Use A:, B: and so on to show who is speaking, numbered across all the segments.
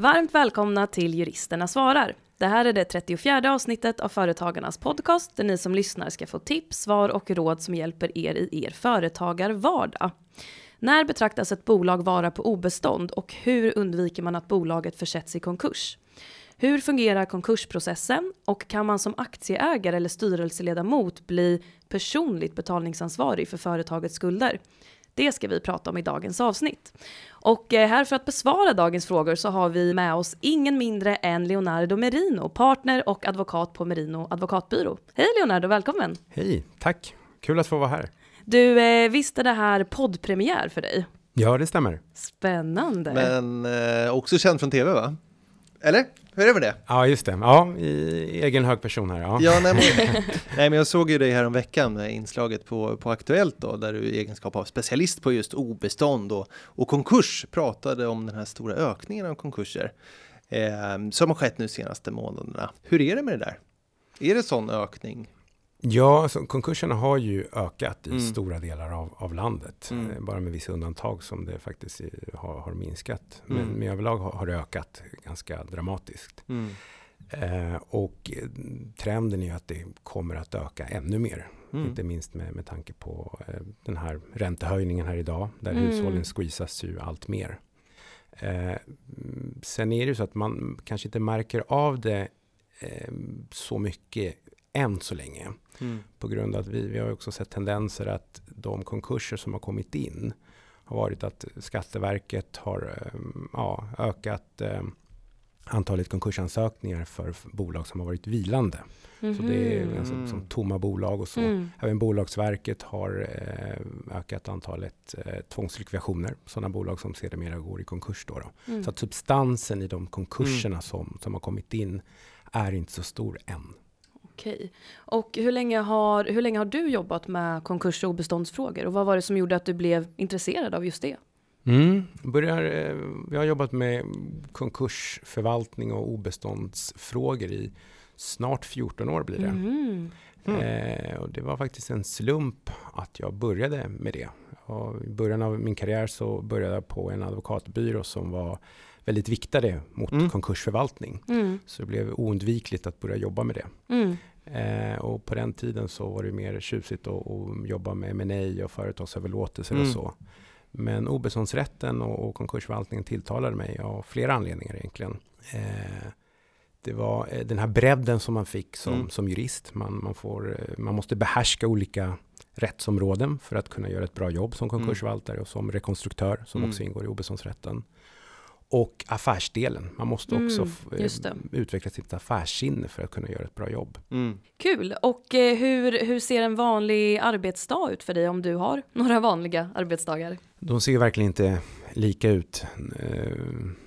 A: Varmt välkomna till Juristerna svarar. Det här är det 34 avsnittet av Företagarnas podcast där ni som lyssnar ska få tips, svar och råd som hjälper er i er företagarvardag. När betraktas ett bolag vara på obestånd och hur undviker man att bolaget försätts i konkurs? Hur fungerar konkursprocessen och kan man som aktieägare eller styrelseledamot bli personligt betalningsansvarig för företagets skulder? Det ska vi prata om i dagens avsnitt. Och eh, här för att besvara dagens frågor så har vi med oss ingen mindre än Leonardo Merino, partner och advokat på Merino advokatbyrå. Hej Leonardo, välkommen!
B: Hej, tack! Kul att få vara här.
A: Du, eh, visst är det här poddpremiär för dig?
B: Ja, det stämmer.
A: Spännande.
C: Men eh, också känd från tv, va? Eller? Hur är det med det?
B: Ja, just det. Ja, i egen hög person här. Ja,
C: ja nej, men, nej, men jag såg ju dig här om veckan med inslaget på, på Aktuellt då, där du i egenskap av specialist på just obestånd och, och konkurs pratade om den här stora ökningen av konkurser eh, som har skett nu senaste månaderna. Hur är det med det där? Är det sån ökning
B: Ja, alltså, konkurserna har ju ökat i mm. stora delar av, av landet. Mm. Eh, bara med vissa undantag som det faktiskt har, har minskat. Mm. Men, men överlag har, har det ökat ganska dramatiskt. Mm. Eh, och trenden är att det kommer att öka ännu mer. Mm. Inte minst med, med tanke på eh, den här räntehöjningen här idag. Där mm. hushållen squeezas ju allt mer. Eh, sen är det ju så att man kanske inte märker av det eh, så mycket än så länge. Mm. På grund av att vi, vi har också sett tendenser att de konkurser som har kommit in har varit att Skatteverket har eh, ja, ökat eh, antalet konkursansökningar för bolag som har varit vilande. Mm -hmm. Så det är alltså, som tomma bolag och så. Mm. Även Bolagsverket har eh, ökat antalet eh, tvångslikvidationer. Sådana bolag som sedermera går i konkurs. Då, då. Mm. Så att substansen i de konkurserna mm. som, som har kommit in är inte så stor än.
A: Okej. Och hur länge, har, hur länge har du jobbat med konkurs och obeståndsfrågor? Och vad var det som gjorde att du blev intresserad av just det?
B: Mm, börjar, jag har jobbat med konkursförvaltning och obeståndsfrågor i snart 14 år blir det. Mm. Mm. Eh, och det var faktiskt en slump att jag började med det. Och I början av min karriär så började jag på en advokatbyrå som var väldigt viktade mot mm. konkursförvaltning. Mm. Så det blev oundvikligt att börja jobba med det. Mm. Eh, och på den tiden så var det mer tjusigt att, att jobba med M&A och företagsöverlåtelser och mm. så. Men obeståndsrätten och, och konkursförvaltningen tilltalade mig av flera anledningar egentligen. Eh, det var eh, den här bredden som man fick som, mm. som jurist. Man, man, får, eh, man måste behärska olika rättsområden för att kunna göra ett bra jobb som mm. konkursförvaltare och som rekonstruktör som mm. också ingår i obeståndsrätten och affärsdelen. Man måste också mm, utveckla sitt affärssinne för att kunna göra ett bra jobb.
A: Mm. Kul! Och eh, hur, hur ser en vanlig arbetsdag ut för dig om du har några vanliga arbetsdagar?
B: De ser verkligen inte lika ut eh,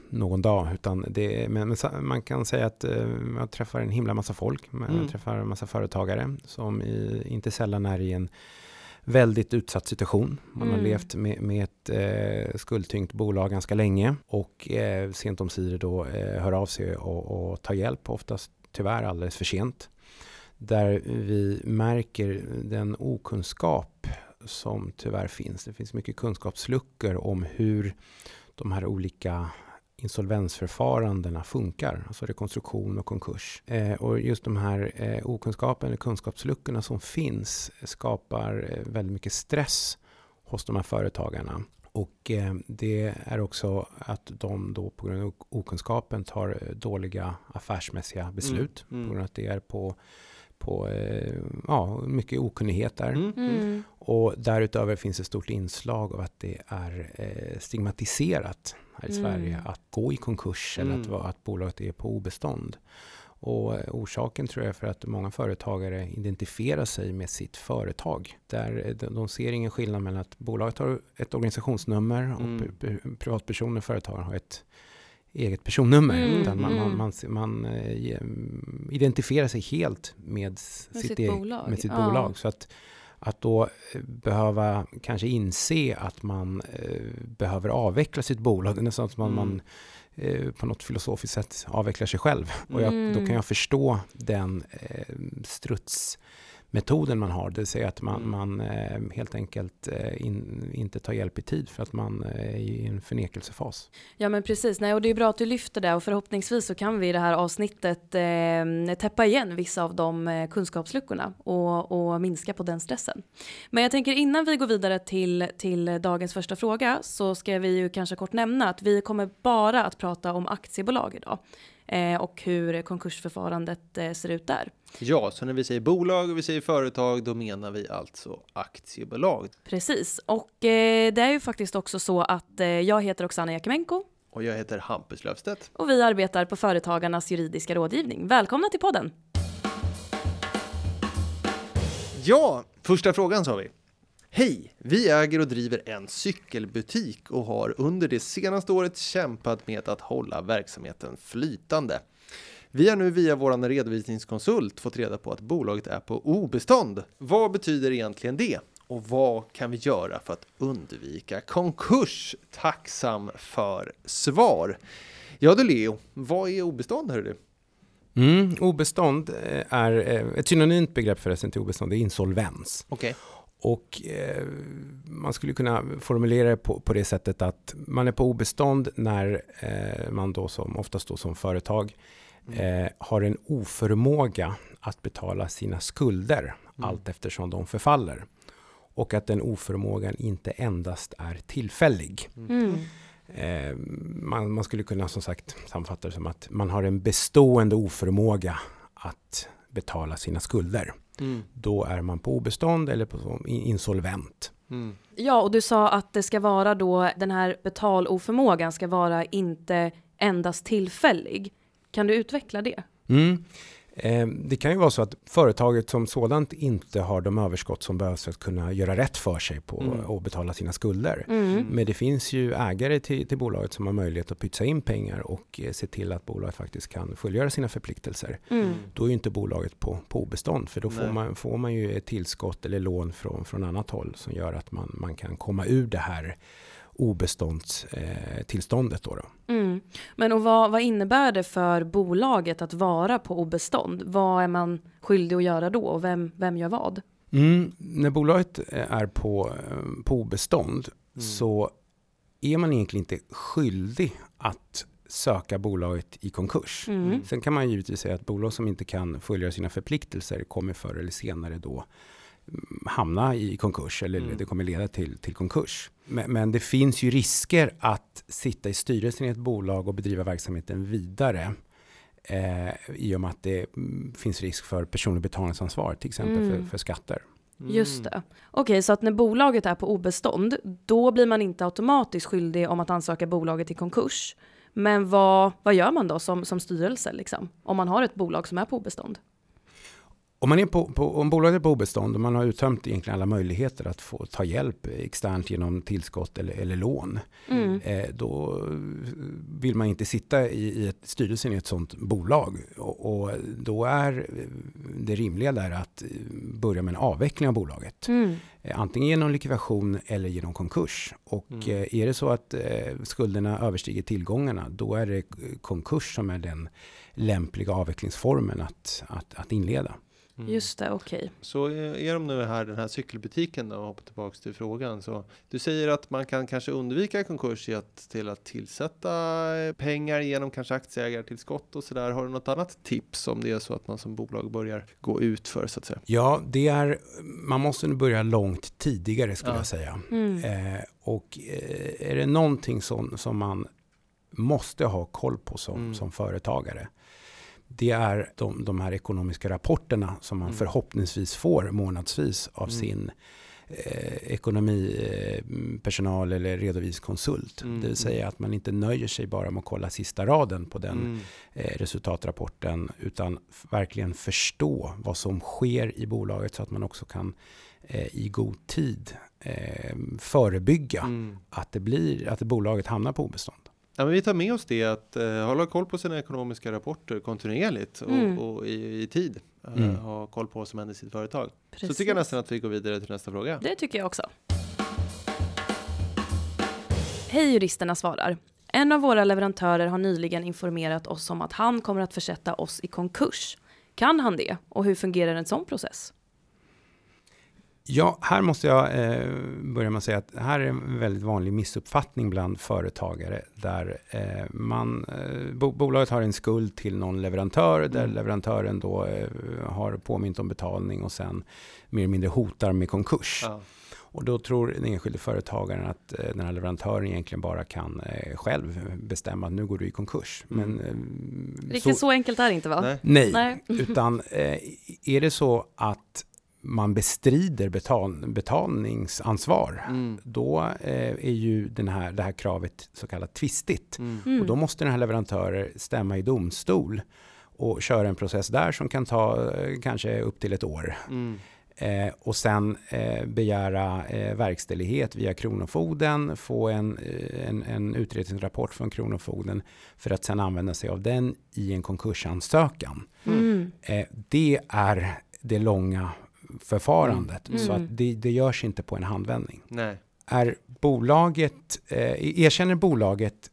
B: någon dag. Utan det, men, man kan säga att eh, jag träffar en himla massa folk. Jag mm. träffar en massa företagare som i, inte sällan är i en väldigt utsatt situation. Man mm. har levt med, med ett eh, skuldtyngt bolag ganska länge och eh, sent om sidor då eh, hör av sig och, och tar hjälp, oftast tyvärr alldeles för sent. Där vi märker den okunskap som tyvärr finns. Det finns mycket kunskapsluckor om hur de här olika insolvensförfarandena funkar, alltså rekonstruktion och konkurs. Eh, och just de här eh, okunskapen eller kunskapsluckorna som finns skapar eh, väldigt mycket stress hos de här företagarna. Och eh, det är också att de då på grund av okunskapen tar eh, dåliga affärsmässiga beslut. Mm, mm. På grund av att det är på på eh, ja, mycket okunnighet där. Mm, mm. Och därutöver finns ett stort inslag av att det är eh, stigmatiserat här i mm. Sverige att gå i konkurs eller att, mm. att bolaget är på obestånd. Och eh, orsaken tror jag är för att många företagare identifierar sig med sitt företag. Där de ser ingen skillnad mellan att bolaget har ett organisationsnummer och mm. privatpersoner och företag har ett eget personnummer. Mm, utan man, mm. man, man, man uh, identifierar sig helt med, med sitt, sitt e bolag. Med sitt ja. bolag. Så att, att då eh, behöva kanske inse att man uh, behöver avveckla sitt bolag, det är nästan att man, mm. man uh, på något filosofiskt sätt avvecklar sig själv. Och jag, då kan mm. jag förstå den struts metoden man har. Det vill säga att man,
C: Mm.
B: man eh, helt enkelt eh, in, inte tar hjälp i tid för att man eh, är i en förnekelsefas.
A: Ja men precis, Nej, och det är bra att du lyfter det och förhoppningsvis så kan vi i det här avsnittet eh, täppa igen vissa av de eh, kunskapsluckorna och, och minska på den stressen. Men jag tänker innan vi går vidare till, till dagens första fråga så ska vi ju kanske kort nämna att vi kommer bara att prata om aktiebolag idag eh, och hur konkursförfarandet eh, ser ut där.
C: Ja, så när vi säger bolag och vi säger företag, då menar vi alltså aktiebolag.
A: Precis, och eh, det är ju faktiskt också så att jag heter Oksana Jakimenko
C: Och jag heter Hampus Löfstedt.
A: och vi arbetar på Företagarnas juridiska rådgivning. Välkomna till podden!
C: Ja, första frågan sa vi. Hej! Vi äger och driver en cykelbutik och har under det senaste året kämpat med att hålla verksamheten flytande. Vi har nu via vår redovisningskonsult fått reda på att bolaget är på obestånd. Vad betyder egentligen det? Och vad kan vi göra för att undvika konkurs? Tacksam för svar. Ja du Leo, vad är obestånd hör du?
B: Mm, obestånd eh, är eh, ett synonymt begrepp förresten till obestånd, det är insolvens.
C: Okej.
B: Och eh, man skulle kunna formulera det på, på det sättet att man är på obestånd när eh, man då som, oftast då som företag, eh, har en oförmåga att betala sina skulder allt eftersom de förfaller. Och att den oförmågan inte endast är tillfällig.
A: Mm.
B: Eh, man, man skulle kunna som sagt sammanfatta det som att man har en bestående oförmåga att betala sina skulder.
C: Mm.
B: Då är man på obestånd eller på insolvent.
C: Mm.
A: Ja, och du sa att det ska vara då den här betaloförmågan ska vara inte endast tillfällig. Kan du utveckla det?
B: Mm. Eh, det kan ju vara så att företaget som sådant inte har de överskott som behövs för att kunna göra rätt för sig på
C: Mm.
B: och betala sina skulder.
A: Mm.
B: Men det finns ju ägare till, till bolaget som har möjlighet att pytsa in pengar och eh, se till att bolaget faktiskt kan fullgöra sina förpliktelser.
A: Mm.
B: Då är ju inte bolaget på, på obestånd för då får man, får man ju ett tillskott eller lån från, från annat håll som gör att man, man kan komma ur det här obeståndstillståndet. Eh, tillståndet då då.
A: Mm. Men och vad, vad innebär det för bolaget att vara på obestånd? Vad är man skyldig att göra då och vem, vem gör vad?
B: Mm, när bolaget eh, är på, eh, på obestånd
C: Mm.
B: så är man egentligen inte skyldig att söka bolaget i konkurs.
A: Mm.
B: Sen kan man givetvis säga att bolag som inte kan fullgöra sina förpliktelser kommer förr eller senare då hamna i konkurs eller
C: Mm.
B: det kommer leda till, till konkurs. Men, men det finns ju risker att sitta i styrelsen i ett bolag och bedriva verksamheten vidare eh, i och med att det mm, finns risk för personlig betalningsansvar, till exempel
A: Mm.
B: för, för skatter.
A: Just det. Okej, så att när bolaget är på obestånd, då blir man inte automatiskt skyldig om att ansöka bolaget i konkurs. Men vad, vad gör man då som, som styrelse, liksom? om man har ett bolag som är på obestånd?
B: Om, man är på, på, om bolaget är på obestånd och man har uttömt egentligen alla möjligheter att få ta hjälp externt genom tillskott eller, eller lån,
A: Mm.
B: eh, då vill man inte sitta i, i ett, styrelsen i ett sådant bolag. Och, och då är det rimliga där att börja med en avveckling av bolaget.
A: Mm.
B: Eh, Antingen genom likvidation eller genom konkurs. Och
C: Mm.
B: eh, är det så att eh, skulderna överstiger tillgångarna, då är det konkurs som är den lämpliga avvecklingsformen att, att, att inleda.
C: Mm.
A: Just det, okej.
C: Så är är de nu här, den här cykelbutiken då, och hoppar tillbaks till frågan. Så du säger att man kan kanske undvika konkurs i att, till att tillsätta eh, pengar genom kanske aktieägartillskott och sådär. Har du något annat tips om det är så att man som bolag börjar gå ut för så att säga?
B: Ja, det är, man måste nu börja långt tidigare skulle
C: Ja.
B: jag säga.
A: Mm.
B: Eh, och eh, är det någonting som, som man måste ha koll på som,
C: Mm.
B: som företagare. Det är de, de här ekonomiska rapporterna som man
C: Mm.
B: förhoppningsvis får månadsvis av
C: Mm.
B: sin eh, ekonomipersonal eh, eller redovisningskonsult.
C: Mm,
B: Det vill säga att man inte nöjer sig bara med att kolla sista raden på den
C: Mm.
B: eh, resultatrapporten utan verkligen förstå vad som sker i bolaget så att man också kan eh, i god tid eh, förebygga
C: Mm.
B: att, det blir, att bolaget hamnar på obestånd.
C: Ja, men vi tar med oss det att eh, hålla koll på sina ekonomiska rapporter kontinuerligt och,
A: Mm.
C: och i, i tid. Eh,
B: Mm.
C: Ha koll på vad som händer i sitt företag.
A: Precis.
C: Så tycker jag nästan att vi går vidare till nästa fråga.
A: Det tycker jag också. Hej juristerna svarar. En av våra leverantörer har nyligen informerat oss om att han kommer att försätta oss i konkurs. Kan han det? Och hur fungerar en sån process?
B: Ja, här måste jag eh, börja med att säga att här är en väldigt vanlig missuppfattning bland företagare där eh, man, eh, bo, bolaget har en skuld till någon leverantör där
C: Mm.
B: leverantören då eh, har påmint om betalning och sen mer eller mindre hotar med konkurs.
C: Ja.
B: Och då tror den enskilde företagaren att eh, den här leverantören egentligen bara kan eh, själv bestämma att nu går du i konkurs.
C: Mm.
B: Men, eh,
A: Riktigt så, enkelt är det inte va?
C: Nej.
B: Nej,
A: Nej.
B: utan eh, är det så att man bestrider betal, betalningsansvar,
C: Mm.
B: då eh, är ju den här, det här kravet så kallat tvistigt.
C: Mm.
A: Mm.
B: Och då måste den här leverantören stämma i domstol och köra en process där som kan ta eh, kanske upp till ett år.
C: Mm.
B: Eh, och sen eh, begära eh, verkställighet via Kronofogden, få en, eh, en, en utredningsrapport från Kronofogden för att sen använda sig av den i en konkursansökan.
A: Mm.
B: Eh, det är det långa förfarandet.
A: Mm.
B: Så
A: Mm.
B: att det, det görs inte på en handvändning.
C: Nej.
B: Är bolaget, eh, erkänner bolaget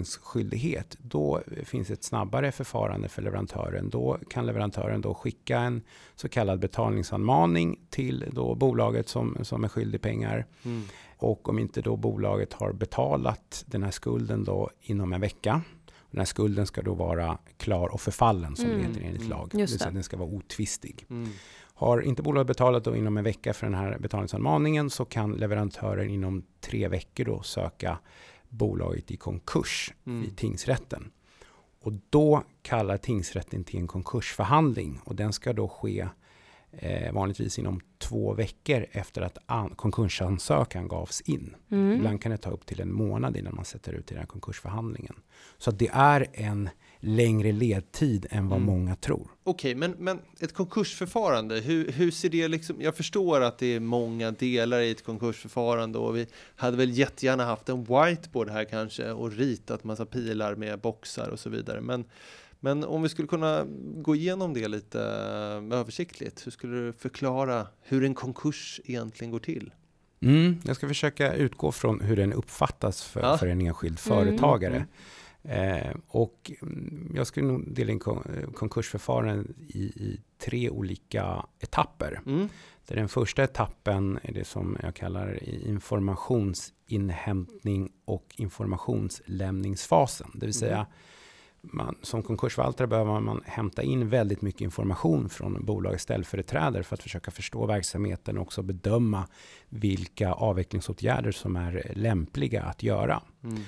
B: betalningsskyldighet, då finns ett snabbare förfarande för leverantören. Då kan leverantören då skicka en så kallad betalningsanmaning till då bolaget som, som är skyldig pengar.
C: Mm.
B: Och om inte då bolaget har betalat den här skulden då inom en vecka. Den här skulden ska då vara klar och förfallen som
A: Mm.
B: det heter enligt
C: Mm.
B: lag.
A: Just
B: det vill säga den ska vara otvistig.
C: Mm.
B: Har inte bolaget betalat då inom en vecka för den här betalningsanmaningen så kan leverantören inom tre veckor då söka bolaget i konkurs
C: Mm.
B: i tingsrätten. Och då kallar tingsrätten till en konkursförhandling och den ska då ske eh, vanligtvis inom två veckor efter att an- konkursansökan gavs in.
A: Mm.
B: Ibland kan det ta upp till en månad innan man sätter ut i den här konkursförhandlingen. Så att det är en längre ledtid än vad
C: Mm.
B: många tror.
C: Okej, men, men ett konkursförfarande, hur, hur ser det liksom? Jag förstår att det är många delar i ett konkursförfarande och vi hade väl jättegärna haft en whiteboard här kanske och ritat massa pilar med boxar och så vidare. Men, men om vi skulle kunna gå igenom det lite eh, översiktligt, hur skulle du förklara hur en konkurs egentligen går till?
B: Mm, jag ska försöka utgå från hur den uppfattas för,
C: Ja.
B: för en enskild
A: Mm.
B: Eh, och mm, jag skulle nog dela in kon- eh, konkursförfarandet i, i tre olika etapper.
C: Mm.
B: Där den första etappen är det som jag kallar informationsinhämtning och informationslämningsfasen. Det vill säga man, som konkursförvaltare behöver man hämta in väldigt mycket information från bolagets ställföreträdare för att försöka förstå verksamheten och också bedöma vilka avvecklingsåtgärder som är lämpliga att göra.
C: Mm.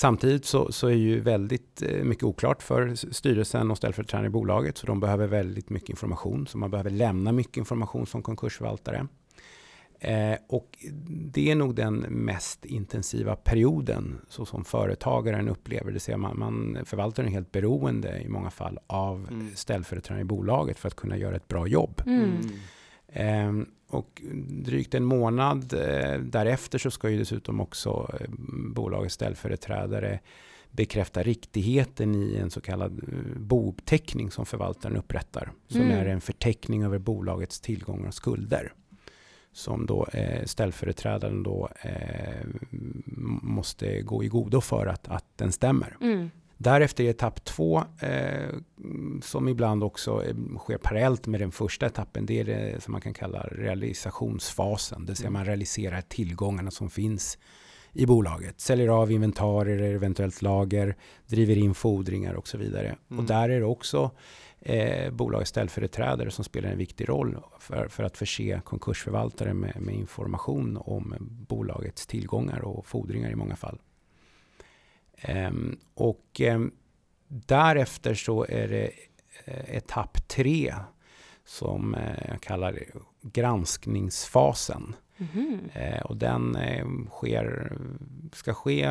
B: Samtidigt så, så är ju väldigt eh, mycket oklart för styrelsen och ställföreträdare i bolaget. Så de behöver väldigt mycket information. Så man behöver lämna mycket information som konkursförvaltare. Eh, och det är nog den mest intensiva perioden så som företagaren upplever. Det säga man, man, förvaltaren är helt beroende i många fall av
C: Mm.
B: ställföreträdare i bolaget för att kunna göra ett bra jobb.
A: Mm.
B: Ehm, och drygt en månad eh, därefter så ska ju dessutom också eh, bolagets ställföreträdare bekräfta riktigheten i en så kallad eh, bouppteckning som förvaltaren upprättar. Som
A: Mm.
B: är en förteckning över bolagets tillgångar och skulder. Som då eh, ställföreträdaren då eh, måste gå i godo för att, att den stämmer.
A: Mm.
B: Därefter är etapp två, eh, som ibland också sker parallellt med den första etappen, det är det som man kan kalla realisationsfasen. Det vill säga man realiserar tillgångarna som finns i bolaget. Säljer av inventarier, eventuellt lager, driver in fordringar och så vidare.
C: Mm.
B: Och där är det också eh, bolagets ställföreträdare som spelar en viktig roll för, för att förse konkursförvaltare med, med information om bolagets tillgångar och fordringar i många fall. Ehm, och ehm, därefter så är det eh, etapp tre som eh, jag kallar granskningsfasen. Eh, och den eh, sker, ska ske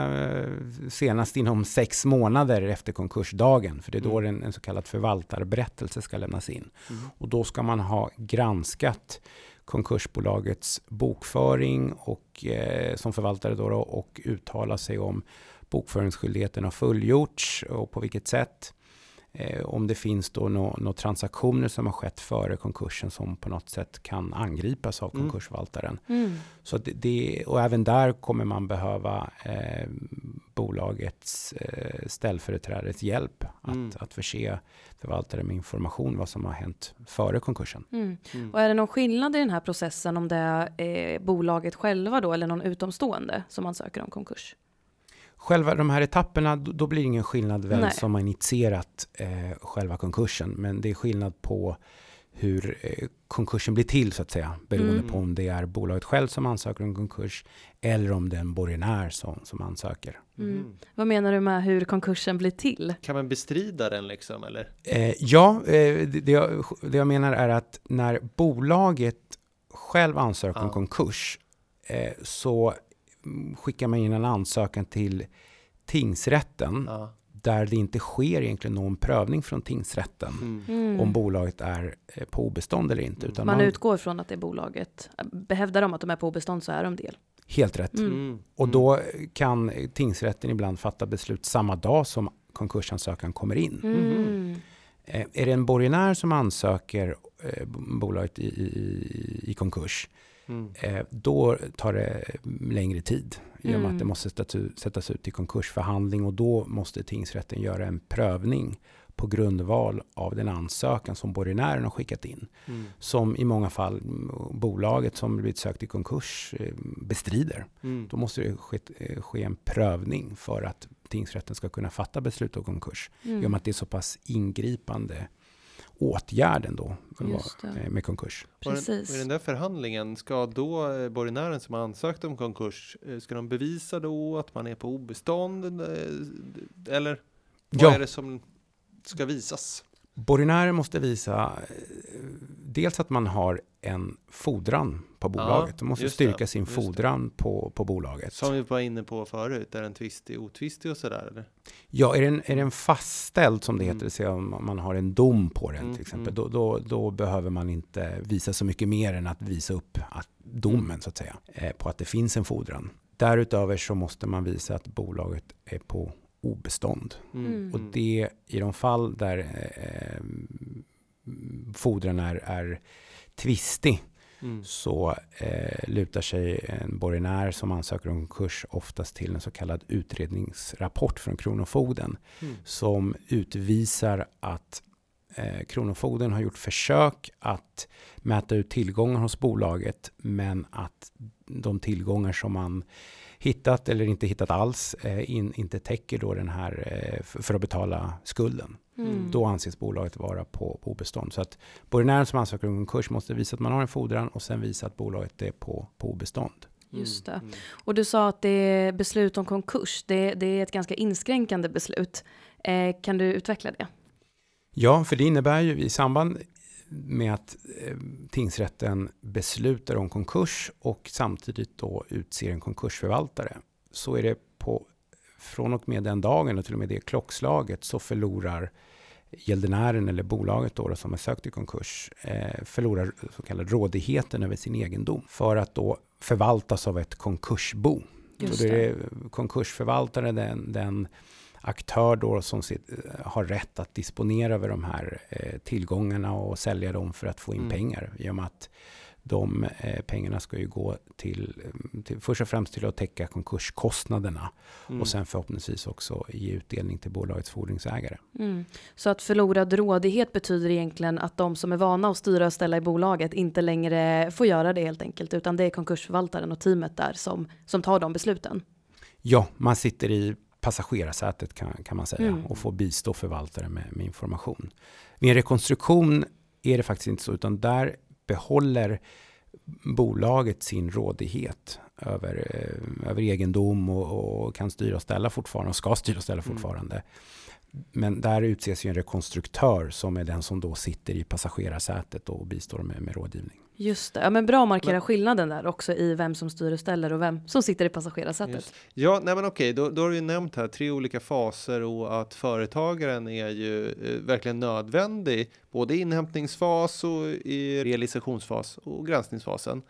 B: senast inom sex månader efter konkursdagen. För det är då
C: Mm.
B: en, en så kallad förvaltarberättelse ska lämnas in.
C: Mm.
B: Och då ska man ha granskat konkursbolagets bokföring och eh, som förvaltare då, då och uttala sig om bokföringsskyldigheten har fullgjorts och på vilket sätt. Eh, om det finns då några nå transaktioner som har skett före konkursen som på något sätt kan angripas av
C: Mm.
B: konkursförvaltaren.
A: Mm.
B: Så det, det, och även där kommer man behöva eh, bolagets eh, ställföreträdares hjälp att,
C: Mm.
B: att förse förvaltare med information vad som har hänt före konkursen.
A: Mm.
C: Mm.
A: Och är det någon skillnad i den här processen om det är eh, bolaget själva då eller någon utomstående som ansöker om konkurs?
B: Själva de här etapperna, då, då blir det ingen skillnad vem
A: Nej.
B: som har initierat eh, själva konkursen. Men det är skillnad på hur eh, konkursen blir till så att säga. Beroende
A: Mm.
B: på om det är bolaget själv som ansöker om konkurs eller om det är en borgenär som, som ansöker.
A: Mm.
C: Mm.
A: Vad menar du med hur konkursen blir till?
C: Kan man bestrida den liksom eller?
B: Eh, ja, eh, det, det, jag, det jag menar är att när bolaget själv ansöker om
C: Ja.
B: konkurs eh, så skickar man in en ansökan till tingsrätten
C: Ja.
B: där det inte sker egentligen någon prövning från tingsrätten
C: Mm.
A: Mm.
B: om bolaget är eh, på obestånd eller inte.
C: Mm.
B: Utan
A: Man
B: man,
A: utgår från att det är bolaget. Behävdar de att de är på obestånd så är de del.
B: helt rätt.
A: Mm.
C: Mm.
B: Och då kan eh, tingsrätten ibland fatta beslut samma dag som konkursansökan kommer in.
A: Mm.
B: Eh, Är det en borgenär som ansöker eh, bolaget i, i, i konkurs,
C: Mm.
B: eh, då tar det längre tid. I och med
A: Mm.
B: att det måste sättas ut, i konkursförhandling och då måste tingsrätten göra en prövning på grundval av den ansökan som borgenären har skickat in.
C: Mm.
B: Som i många fall mm, bolaget som blivit sökt i konkurs eh, bestrider.
C: Mm.
B: Då måste det ske, eh, ske en prövning för att tingsrätten ska kunna fatta beslut om konkurs. I och
A: Mm.
B: med att det är så pass ingripande åtgärden då eh, med konkurs.
C: Den, och
A: Precis.
C: i den där förhandlingen, ska då eh, borgenären som har ansökt om konkurs, eh, ska de bevisa då att man är på obestånd? Eller vad
B: Ja.
C: är det som ska visas?
B: Borgenären måste visa eh, dels att man har en fordran på bolaget. De måste styrka
C: det,
B: sin
C: det.
B: fordran på, på bolaget.
C: Som vi var inne på förut, är den tvistig, otvistig och sådär eller?
B: Ja, är den, är den fastställd som det
C: Mm.
B: heter, om man har en dom på den
C: Mm,
B: till exempel,
C: mm.
B: då, då, då behöver man inte visa så mycket mer än att visa upp att domen så att säga, eh, på att det finns en fordran. Därutöver så måste man visa att bolaget är på obestånd.
A: Mm.
B: Och det i de fall där eh, fordran är, är tvistig
C: Mm.
B: så eh, lutar sig en borgenär som ansöker om konkurs oftast till en så kallad utredningsrapport från Kronofogden
C: Mm.
B: som utvisar att eh, Kronofogden har gjort försök att mäta ut tillgångar hos bolaget men att de tillgångar som man hittat eller inte hittat alls eh, in, inte täcker då den här eh, för att betala skulden.
A: Mm.
B: Då anses bolaget vara på, på obestånd. Så att borgenären som ansöker om konkurs måste visa att man har en fordran och sen visa att bolaget är på, på obestånd.
A: Just det.
C: Mm.
A: Och du sa att det är beslut om konkurs. Det, det är ett ganska inskränkande beslut. Eh, kan du utveckla det?
B: Ja, för det innebär ju i samband med att eh, tingsrätten beslutar om konkurs och samtidigt då utser en konkursförvaltare så är det på från och med den dagen och till och med det klockslaget så förlorar gäldenären eller bolaget då, då som är sökt i konkurs eh, förlorar så kallad rådigheten över sin egendom för att då förvaltas av ett konkursbo.
A: Just
B: och då är det konkursförvaltare den, den aktör då som sit, har rätt att disponera över de här eh, tillgångarna och sälja dem för att få in
C: Mm.
B: pengar. I och med att de eh, pengarna ska ju gå till, eh, till, först och främst till att täcka konkurskostnaderna
C: Mm.
B: och sen förhoppningsvis också ge utdelning till bolagets fordringsägare.
A: Mm. Så att förlorad rådighet betyder egentligen att de som är vana att styra och ställa i bolaget inte längre får göra det helt enkelt, utan det är konkursförvaltaren och teamet där som, som tar de besluten.
B: Ja, man sitter i passagerarsätet kan, kan man säga
A: Mm.
B: och får bistå förvaltare med, med information. Vid en rekonstruktion är det faktiskt inte så, utan där behåller bolaget sin rådighet över, eh, över egendom och, och kan styra och ställa fortfarande och ska styra och ställa
C: Mm.
B: Men där utses ju en rekonstruktör som är den som då sitter i passagerarsätet och bistår med, med rådgivning.
A: Just det, ja, men bra att markera
C: Men-
A: skillnaden där också i vem som styr och ställer och vem som sitter i passagerarsätet.
C: Just. Ja, nej men okej, då, då har vi nämnt här tre olika faser och att företagaren är ju eh, verkligen nödvändig både i inhämtningsfas och i realisationsfas och granskningsfasen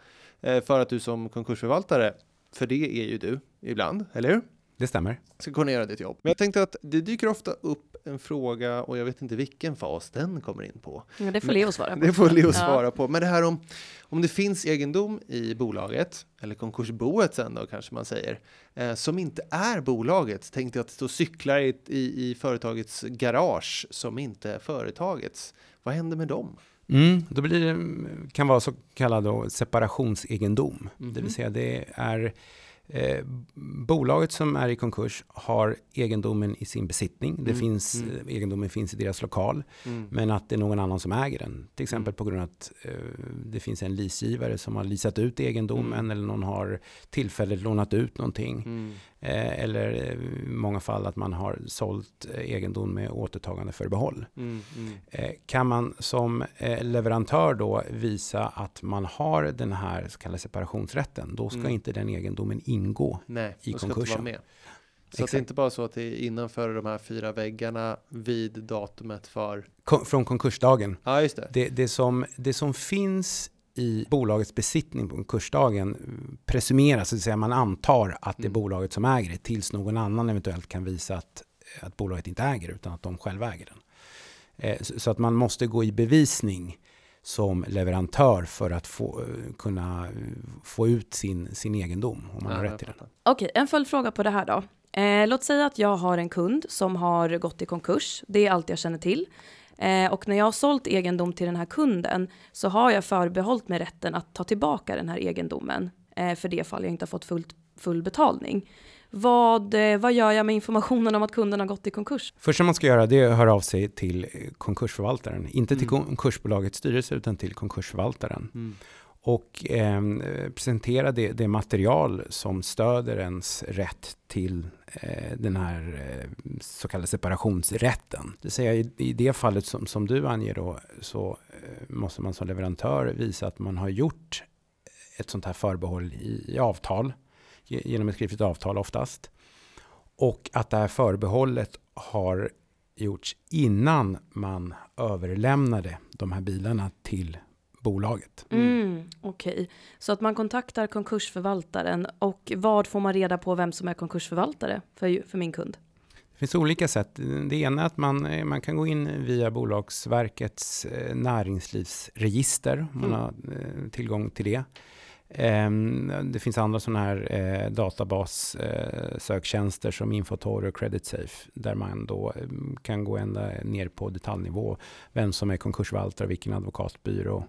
C: eh, för att du som konkursförvaltare, för det är ju du ibland, eller hur?
B: Det stämmer.
C: ska kunna göra ditt jobb. Men jag tänkte att det dyker ofta upp en fråga och jag vet inte vilken fas den kommer in på.
A: Ja, det får Leo svara på.
C: Det får Leo
A: Ja.
C: svara på. Men det här om, om det finns egendom i bolaget, eller konkursboet sen då kanske man säger, eh, som inte är bolaget. Tänkte jag att det står cyklar i, i, i företagets garage som inte är företagets. Vad händer med dem?
B: Mm, då blir det, kan vara så kallad då separationsegendom. Det
C: Mhm.
B: vill säga det är eh, bolaget som är i konkurs har egendomen i sin besittning. Det
C: Mm,
B: finns,
C: mm.
B: eh, Egendomen finns i deras lokal.
C: Mm.
B: Men att det är någon annan som äger den. Till exempel
C: Mm.
B: på grund av att eh, det finns en leasegivare som har leasat ut egendomen
C: Mm.
B: eller någon har tillfälligt lånat ut någonting. Eh, eller eh, i många fall att man har sålt eh, egendom med återtagande förbehåll.
C: Mm. Mm.
B: Kan man som leverantör då visa att man har den här så kallade separationsrätten, då ska
C: Mm.
B: inte den egendomen ingå.
C: Nej,
B: I konkursen.
C: Så att det är inte bara så att det är innanför de här fyra väggarna vid datumet för...
B: Kon- från konkursdagen.
C: Ja, just det.
B: Det, det, som, det som finns i bolagets besittning på konkursdagen presumeras, det vill säga man antar att det är
C: Mm.
B: bolaget som äger det, tills någon annan eventuellt kan visa att, att bolaget inte äger utan att de själva äger den. Eh, så, så att man måste gå i bevisning som leverantör för att få, kunna få ut sin, sin egendom, om man
C: Ja,
B: har rätt till den.
A: Okej, en följdfråga på det här då. Eh, låt säga att jag har en kund som har gått i konkurs. Det är allt jag känner till. Eh, och när jag har sålt egendom till den här kunden så har jag förbehållit mig rätten att ta tillbaka den här egendomen eh, för det fall jag inte har fått fullt, full betalning. Vad, eh, vad gör jag med informationen om att kunden har gått i konkurs?
B: Första man ska göra det är att höra av sig till konkursförvaltaren. Inte till
C: Mm.
B: konkursbolagets styrelse utan till konkursförvaltaren.
C: Mm.
B: och eh, presentera det, det material som stöder ens rätt till Eh, den här eh, så kallade separationsrätten. Det säger i, det fallet som, som du anger då så eh, måste man som leverantör visa att man har gjort ett sånt här förbehåll i, i avtal, genom ett skriftligt avtal oftast. Och att det här förbehållet har gjorts innan man överlämnade de här bilarna till bolaget.
A: Mm, Okej, så att man kontaktar konkursförvaltaren och vad får man reda på vem som är konkursförvaltare för, för min kund?
B: Det finns olika sätt. Det ena är att man, eh, man kan gå in via Bolagsverkets eh, näringslivsregister. om Man
A: Mm.
B: har eh, tillgång till det. Ehm, Det finns andra sådana här databas-söktjänster som Infotor och CreditSafe där man då kan gå ända ner på detaljnivå. Vem som är konkursförvaltare, vilken advokatbyrå.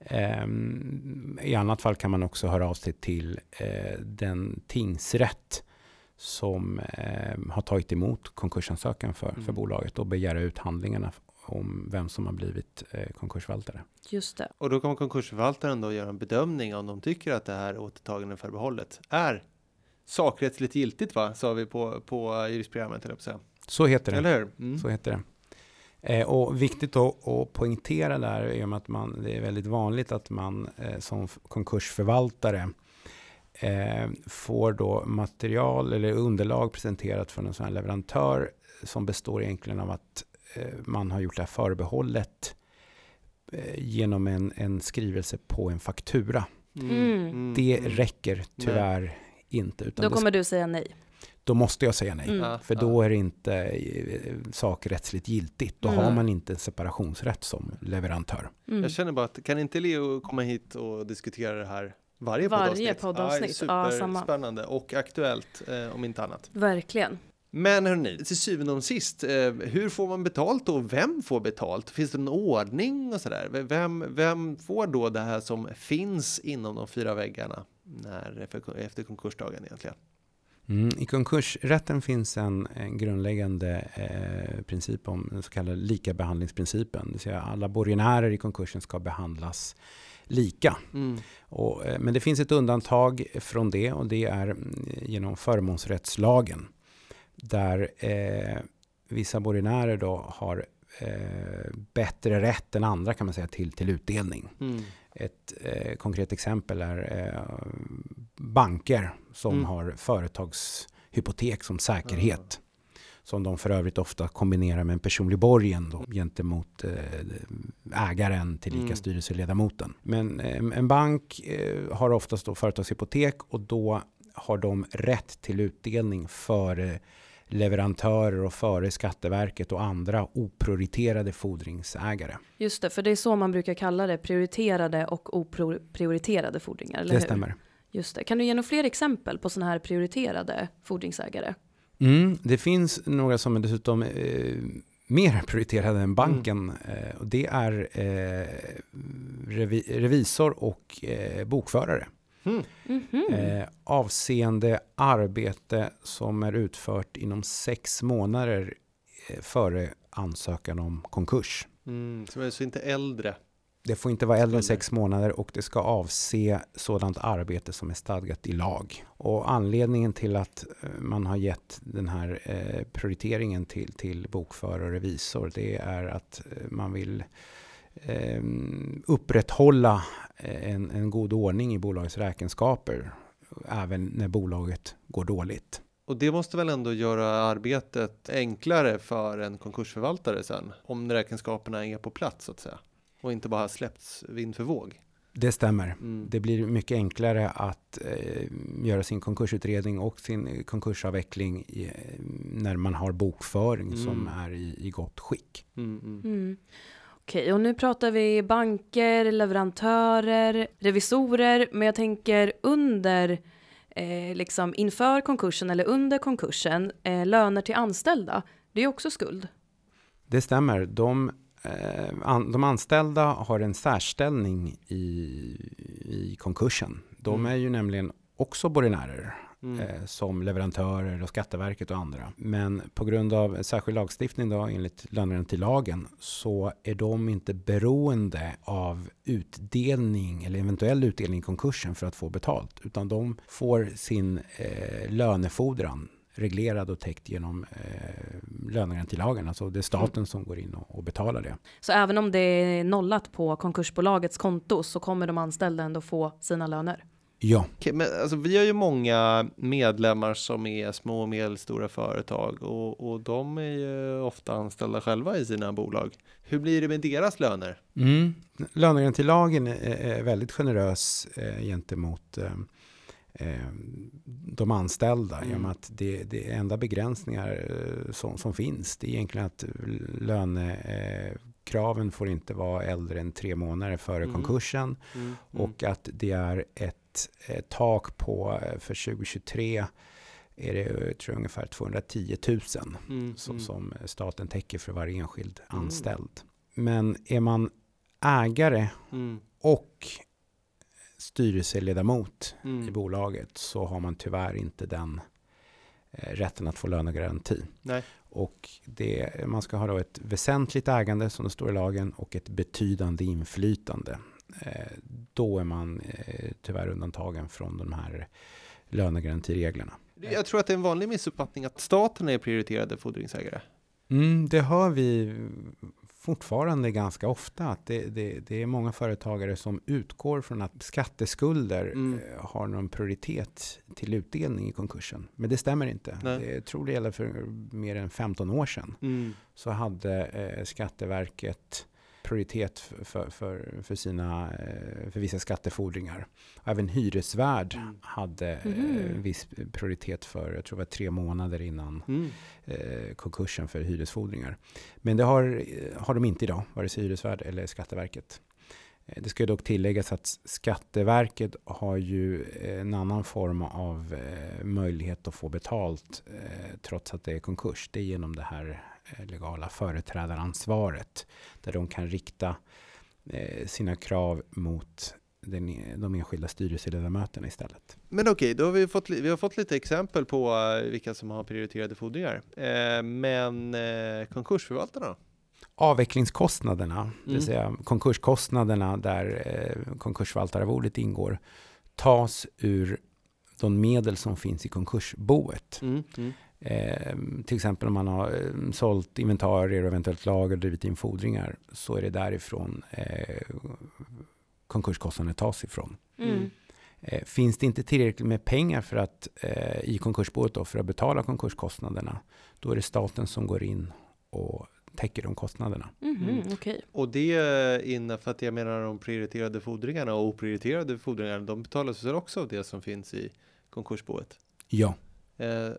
B: Ehm, I annat fall kan man också höra av sig till eh, den tingsrätt som eh, har tagit emot konkursansökan för, för
C: Mm.
B: bolaget och begära ut handlingarna om vem som har blivit eh, konkursförvaltare.
A: Just det.
C: Och då kommer konkursförvaltaren då göra en bedömning om de tycker att det här återtagande förbehållet är sakrättsligt giltigt, va? Sa vi på, på juristprogrammet, eller säga.
B: Så heter det.
C: Eller hur? Mm.
B: Så heter det. Eh, och viktigt att poängtera där är att man, det är väldigt vanligt att man eh, som konkursförvaltare eh, får då material eller underlag presenterat från en sån här leverantör som består egentligen av att eh, man har gjort det här förbehållet eh, genom en, en skrivelse på en faktura.
A: Mm.
B: Det
C: mm.
B: räcker tyvärr inte. Utan
A: Då kommer du säga nej.
B: Då måste jag säga nej.
A: Mm.
C: Ja,
B: För
C: ja.
B: då är det inte eh, sakrättsligt giltigt. Då
A: Mm.
B: har man inte separationsrätt som leverantör.
A: Mm.
C: Jag känner bara att kan inte Leo komma hit och diskutera det här varje,
A: Varje
C: poddavsnitt?
A: poddavsnitt, ja, samma.
C: Superspännande och aktuellt eh, om inte annat.
A: Verkligen.
C: Men hörni, till syvende och sist, eh, hur får man betalt och vem får betalt? Finns det en ordning och sådär? Vem, vem får då det här som finns inom de fyra väggarna när, efter konkursdagen egentligen?
B: Mm. I konkursrätten finns en, en grundläggande eh, princip om den så kallade likabehandlingsprincipen. Det vill säga alla borgenärer i konkursen ska behandlas lika.
C: Mm.
B: Och, eh, men det finns ett undantag från det och det är mm, genom förmånsrättslagen. Där eh, vissa borgenärer då har eh, bättre rätt än andra kan man säga till, till utdelning.
C: Mm.
B: Ett eh, konkret exempel är eh, banker som
C: Mm.
B: har företagshypotek som säkerhet. Som de för övrigt ofta kombinerar med en personlig borgen då, gentemot eh, ägaren tillika
C: Mm.
B: styrelseledamoten. Men eh, en bank eh, har oftast då företagshypotek och då har de rätt till utdelning före leverantörer och före Skatteverket och andra oprioriterade fordringsägare.
A: Just det, för det är så man brukar kalla det, prioriterade och oprioriterade fordringar, eller
B: det
A: hur?
B: stämmer.
A: Just det. Kan du ge några fler exempel på sådana här prioriterade fordringsägare?
B: Mm, det finns några som är dessutom eh, mer prioriterade än banken.
C: Mm.
B: Eh, och det är eh, revi revisor och eh, bokförare.
C: Mm.
B: Eh, avseende arbete som är utfört inom sex månader eh, före ansökan om konkurs.
C: Mm, som är så inte äldre.
B: Det får inte vara äldre än sex månader och det ska avse sådant arbete som är stadgat i lag. Och anledningen till att eh, man har gett den här eh, prioriteringen till, till bokförare och revisor det är att man vill eh, upprätthålla en, en god ordning i bolagets räkenskaper även när bolaget går dåligt.
C: Och det måste väl ändå göra arbetet enklare för en konkursförvaltare sen. Om räkenskaperna är på plats så att säga. Och inte bara släppts vind för våg.
B: Det stämmer.
C: Mm.
B: Det blir mycket enklare att eh, göra sin konkursutredning och sin konkursavveckling i, eh, när man har bokföring
C: Mm.
B: som är i, i gott skick.
C: Mm, mm.
A: Mm. Okej, och nu pratar vi banker, leverantörer, revisorer, men jag tänker under, eh, liksom inför konkursen eller under konkursen, eh, löner till anställda, det är också skuld.
B: Det stämmer. De, eh, an, de anställda har en särställning i, i konkursen. De
C: Mm.
B: är ju nämligen också borgenärer
C: Mm.
B: eh, som leverantörer och Skatteverket och andra. Men på grund av särskild lagstiftning då, enligt lönegarantilagen så är de inte beroende av utdelning eller eventuell utdelning i konkursen för att få betalt. Utan de får sin eh, lönefordran reglerad och täckt genom eh, lönegarantilagen. Alltså det är staten som går in och, och betalar det.
A: Så även om det är nollat på konkursbolagets konto så kommer de anställda ändå få sina löner.
B: Ja,
C: Okej, men alltså, vi har ju många medlemmar som är små och medelstora företag och, och de är ju ofta anställda själva i sina bolag. Hur blir det med deras löner?
B: Mm. Lönegarantilagen är, är väldigt generös eh, gentemot eh, eh, de anställda.
C: Mm.
B: I och med att det, det enda begränsningar som, som finns det är egentligen att lönekraven får inte vara äldre än tre månader före
C: Mm.
B: konkursen.
C: Mm.
B: Och att det är ett, ett tak på eh, för 2023 är det eh, tror jag, ungefär 210 000
C: Mm.
B: som,
C: Mm.
B: som staten täcker för varje enskild
C: Mm.
B: anställd. Men är man ägare
C: Mm.
B: och styrelseledamot i
C: Mm.
B: bolaget så har man tyvärr inte den eh, rätten att få lönegaranti.
C: Nej.
B: Och det, man ska ha då ett väsentligt ägande som det står i lagen och ett betydande inflytande. Eh, då är man eh, tyvärr undantagen från de här lönegarantireglerna.
C: Jag tror att det är en vanlig missuppfattning att staten är prioriterade fordringsägare.
B: Mm, det hör vi fortfarande ganska ofta. Att det, det, det är många företagare som utgår från att skatteskulder
C: Mm.
B: eh, har någon prioritet till utdelning i konkursen. Men det stämmer inte.
C: Nej.
B: Det, jag tror det gäller för mer än 15 år sedan.
C: Mm.
B: Så hade eh, Skatteverket prioritet för, för, för, sina, eh, för vissa skattefordringar. Även hyresvärd
C: Mm.
B: hade
A: Mhm.
B: viss prioritet för, jag tror det var tre månader innan
C: Mm.
B: eh, konkursen för hyresfordringar. Men det har, eh, har de inte idag, vare sig hyresvärd eller Skatteverket. Det ska dock tilläggas att Skatteverket har ju en annan form av möjlighet att få betalt trots att det är konkurs. Det är genom det här legala företrädaransvaret där de kan rikta eh, sina krav mot den, de enskilda styrelseledamöterna istället.
C: Men okej, då har vi fått, vi har fått lite exempel på eh, vilka som har prioriterade fordringar. Eh, men eh, konkursförvaltarna?
B: Avvecklingskostnaderna, det
C: Mm.
B: vill säga konkurskostnaderna där eh, konkursförvaltararvodet ingår, tas ur de medel som finns i konkursboet.
C: Mm. Mm.
B: Eh, till exempel om man har eh, sålt inventarier och eventuellt lager och drivit in fordringar så är det därifrån eh, konkurskostnaderna tas ifrån.
A: Mm.
B: Eh, finns det inte tillräckligt med pengar för att, eh, i konkursboet då, för att betala konkurskostnaderna, då är det staten som går in och täcker de kostnaderna.
A: Mhm,
C: Mm.
A: Okej.
C: Och det innan, för att jag menar de prioriterade fordringarna och oprioriterade fordringarna, de betalas väl också av det som finns i konkursboet.
B: Ja,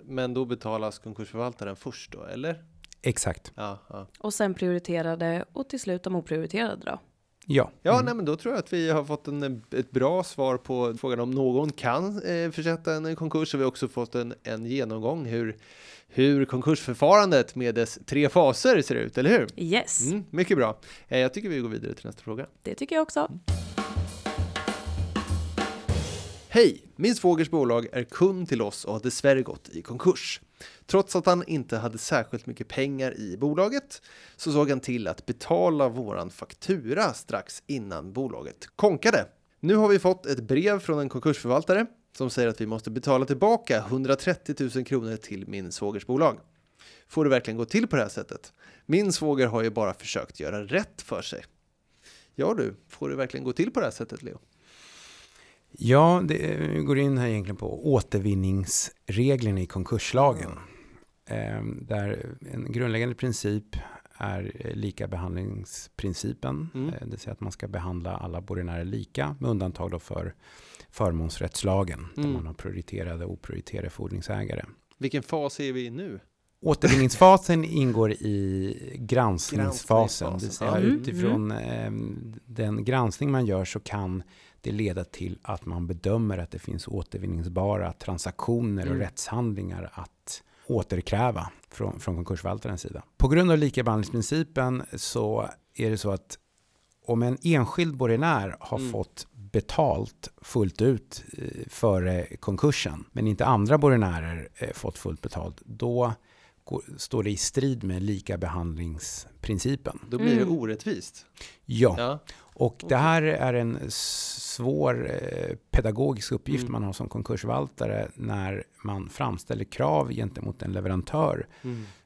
C: men då betalas konkursförvaltaren först då, eller?
B: exakt.
C: Ja, ja.
A: Och sen prioriterade och till slut de oprioriterade då.
B: Ja.
C: ja
B: Mm.
C: nej, men då tror jag att vi har fått en, ett bra svar på frågan om någon kan eh, försätta en konkurs. Och vi har också fått en, en genomgång hur, hur konkursförfarandet med dess tre faser ser ut, eller hur?
A: Yes,
C: Mm, mycket bra. Eh, jag tycker vi går vidare till nästa fråga.
A: det tycker jag också.
C: Hej! Min svågers bolag är kund till oss och har dessvärre gått i konkurs. Trots att han inte hade särskilt mycket pengar i bolaget så såg han till att betala våran faktura strax innan bolaget konkade. Nu har vi fått ett brev från en konkursförvaltare som säger att vi måste betala tillbaka 130 000 kronor till min svågers bolag. Får det verkligen gå till på det här sättet? Min svåger har ju bara försökt göra rätt för sig. Ja du, får det verkligen gå till på det här sättet Leo?
B: Ja, det går in här egentligen på återvinningsreglerna i konkurslagen. Eh, där en grundläggande princip är eh, lika behandlingsprincipen.
C: Mm.
B: Eh, det vill säga att man ska behandla alla borgenärer lika med undantag då för förmånsrättslagen. Där
C: Mm.
B: man har prioriterade och oprioriterade fordringsägare.
C: Vilken fas är vi i nu?
B: Återvinningsfasen ingår i granskningsfasen. Det vill säga
C: Granskningsfasen,
A: ja.
B: utifrån eh, den granskning man gör så kan det leda till att man bedömer att det finns återvinningsbara transaktioner och
C: Mm.
B: rättshandlingar att återkräva från, från konkursförvaltarens sida. På grund av likabehandlingsprincipen så är det så att om en enskild borgenär har
C: Mm.
B: fått betalt fullt ut eh, före konkursen, men inte andra borgenärer eh, fått fullt betalt, då står det i strid med likabehandlingsprincipen.
C: Då blir det
A: Mm.
C: orättvist.
B: Ja,
C: Ja.
B: och det här är en svår eh, pedagogisk uppgift
C: Mm.
B: man har som konkursförvaltare när man framställer krav gentemot en leverantör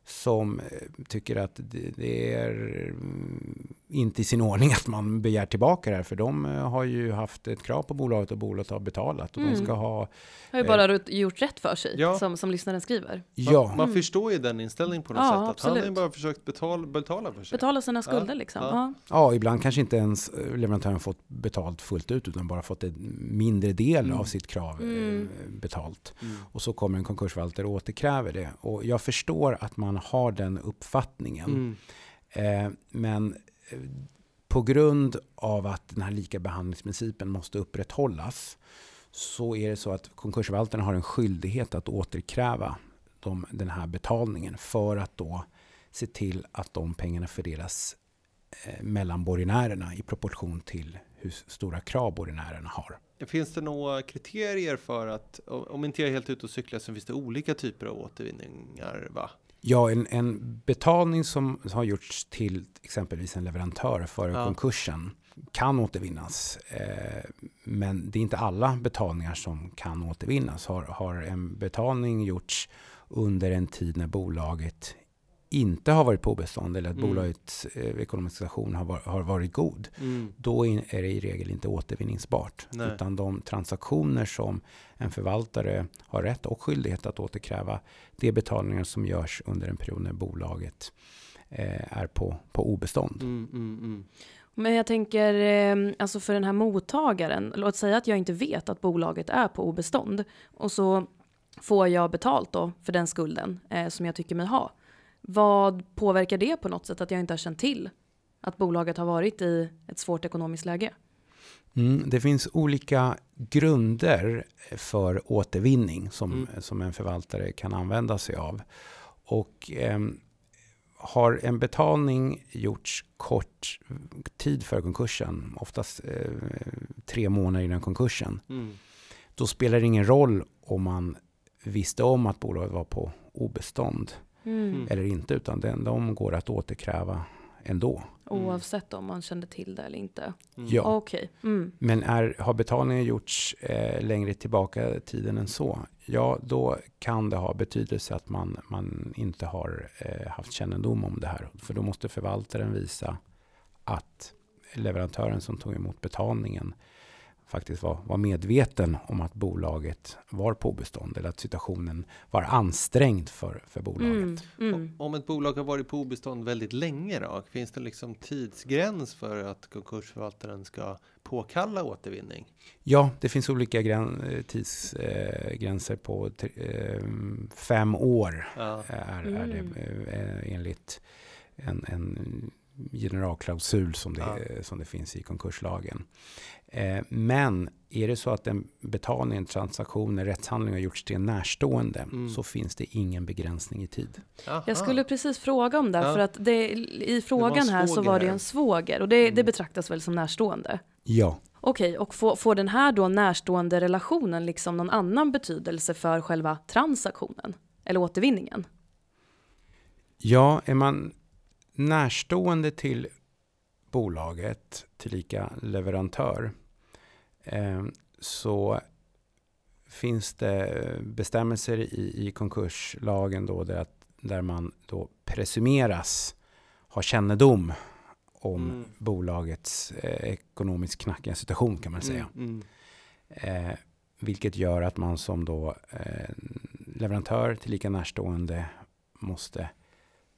B: som eh, tycker att det, är mm, inte i sin ordning att man begär tillbaka det här. För de eh, har ju haft ett krav på bolaget och bolaget har betalat. Och
A: Mm.
B: de ska ha,
A: Har ju bara rut- gjort rätt för sig,
C: Ja.
A: som, som lyssnaren skriver.
C: Man,
B: ja,
C: man
A: Mm.
C: förstår ju den inställningen på något
A: Ja,
C: sätt. Att han har ju bara försökt betala, betala för sig.
A: Betala sina skulder
C: Ja,
A: liksom.
C: ja.
A: Ja.
B: ja, ibland kanske inte ens eh, leverantören fått betalt fullt ut utan bara fått en mindre del
C: Mm.
B: av sitt krav
A: Mm.
B: eh, betalt.
C: Mm.
B: Och så kommer en konkursförvaltare och återkräver det. Och jag förstår att man har den uppfattningen.
C: Mm.
B: Eh, men eh, på grund av att den här likabehandlingsprincipen måste upprätthållas så är det så att konkursförvaltaren har en skyldighet att återkräva de, den här betalningen för att då se till att de pengarna fördelas eh, mellan borgenärerna i proportion till hur stora krav borgenärerna har.
C: Finns det några kriterier för att, om inte jag är helt ute och cyklar, så finns det olika typer av återvinningar va?
B: Ja, en, en betalning som har gjorts till exempelvis en leverantör före
C: Ja.
B: konkursen kan återvinnas. Eh, men det är inte alla betalningar som kan återvinnas. Har, har en betalning gjorts under en tid när bolaget inte har varit på obestånd eller att
C: Mm.
B: bolagets eh, ekonomiska situation har, var, har varit god,
C: Mm.
B: då är är det i regel inte återvinningsbart.
C: Nej.
B: Utan de transaktioner som en förvaltare har rätt och skyldighet att återkräva, det är betalningar som görs under en period när bolaget eh, är på, på obestånd.
C: Mm, mm, mm.
A: Men jag tänker, eh, alltså för den här mottagaren, låt säga att jag inte vet att bolaget är på obestånd och så får jag betalt då för den skulden eh, som jag tycker mig ha. Vad påverkar det på något sätt att jag inte har känt till att bolaget har varit i ett svårt ekonomiskt läge?
B: Mm, det finns olika grunder för återvinning som,
C: Mm.
B: som en förvaltare kan använda sig av. Och ehm, har en betalning gjorts kort tid för konkursen, oftast eh, tre månader innan konkursen,
C: Mm.
B: då spelar det ingen roll om man visste om att bolaget var på obestånd
C: Mm.
B: eller inte, utan den, de går att återkräva ändå.
C: Mm.
A: Oavsett om man kände till det eller inte.
C: Mm.
B: Ja.
A: Okej. Mm.
B: Men är, har betalningen gjorts eh, längre tillbaka i tiden än så, ja då kan det ha betydelse att man, man inte har eh, haft kännedom om det här. För då måste förvaltaren visa att leverantören som tog emot betalningen faktiskt var, var medveten om att bolaget var på obestånd eller att situationen var ansträngd för, för bolaget.
A: Mm, mm.
C: Om ett bolag har varit på obestånd väldigt länge då, finns det liksom tidsgräns för att konkursförvaltaren ska påkalla återvinning?
B: Ja, det finns olika grän, eh, tidsgränser på tre- eh, fem år
C: Ja.
B: är, är
A: Mm.
B: det eh, enligt en, en generalklausul som det,
C: Ja.
B: som det finns i konkurslagen. Eh, Men är det så att en betalning, en transaktion, en rättshandling har gjorts till en närstående
C: Mm.
B: så finns det ingen begränsning i tid.
C: Aha.
A: Jag skulle precis fråga om det,
C: Ja.
A: för att det, i frågan här så var det en svåger och det, det
C: Mm.
A: betraktas väl som närstående?
B: Ja,
A: Okej, och får, får den här då närstående relationen liksom någon annan betydelse för själva transaktionen? Eller återvinningen?
B: ja är man närstående till bolaget, tillika leverantör, eh, så finns det bestämmelser i, i konkurslagen då där, att, där man då presumeras ha kännedom om
C: Mm.
B: bolagets eh, ekonomiskt knackiga situation kan man säga.
C: Mm,
B: Eh, vilket gör att man som då eh, leverantör till lika närstående måste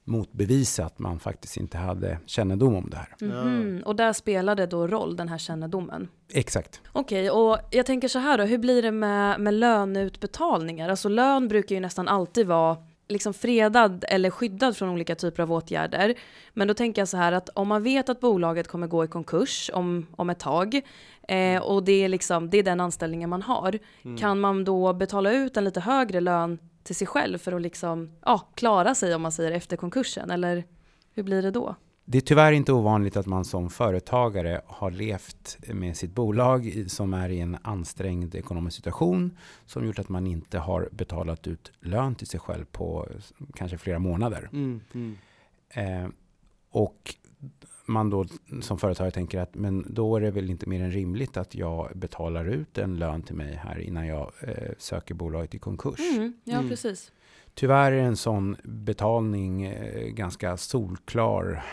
B: motbevisa att man faktiskt inte hade kännedom om det här.
A: Mhm, Och där spelade då roll den här kännedomen.
B: Exakt.
A: Okej, och jag tänker så här då, hur blir det med, med löneutbetalningar? Alltså lön brukar ju nästan alltid vara liksom fredad eller skyddad från olika typer av åtgärder. Men då tänker jag så här att om man vet att bolaget kommer gå i konkurs om, om ett tag eh, och det är, liksom, det är den anställningen man har,
C: mm.
A: kan man då betala ut en lite högre lön till sig själv för att liksom, ja, klara sig om man säger efter konkursen? Eller hur blir det då?
B: Det är tyvärr inte ovanligt att man som företagare har levt med sitt bolag som är i en ansträngd ekonomisk situation som gjort att man inte har betalat ut lön till sig själv på kanske flera månader.
C: Mm, mm.
B: Eh, och man då som företagare tänker att men då är det väl inte mer än rimligt att jag betalar ut en lön till mig här innan jag eh, söker bolaget i konkurs.
A: Mm, ja,
C: Mm.
A: precis.
B: Tyvärr är en sån betalning eh, ganska solklar,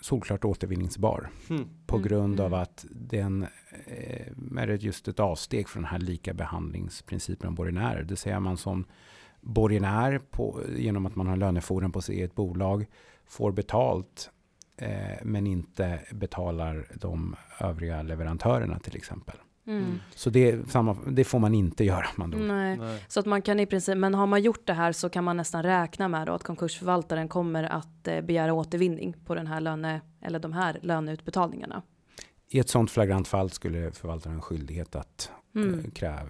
B: solklart återvinningsbar
C: Mm.
B: på
A: Mm,
B: grund av
A: mm.
B: att den eh, är just ett avsteg från den här lika behandlingsprincipen om borgenärer. Det säger man som borgenär på, genom att man har lönefordran på sig i ett bolag får betalt men inte betalar de övriga leverantörerna till exempel.
A: Mm.
B: Så det, samma, det får man inte göra. Man då.
A: Nej.
C: Nej.
A: Så att man kan i princip, men har man gjort det här så kan man nästan räkna med då att konkursförvaltaren kommer att eh, begära återvinning på den här löne, eller de här löneutbetalningarna.
B: I ett sådant flagrant fall skulle förvaltaren ha skyldighet att
A: Mm.
B: eh, kräva,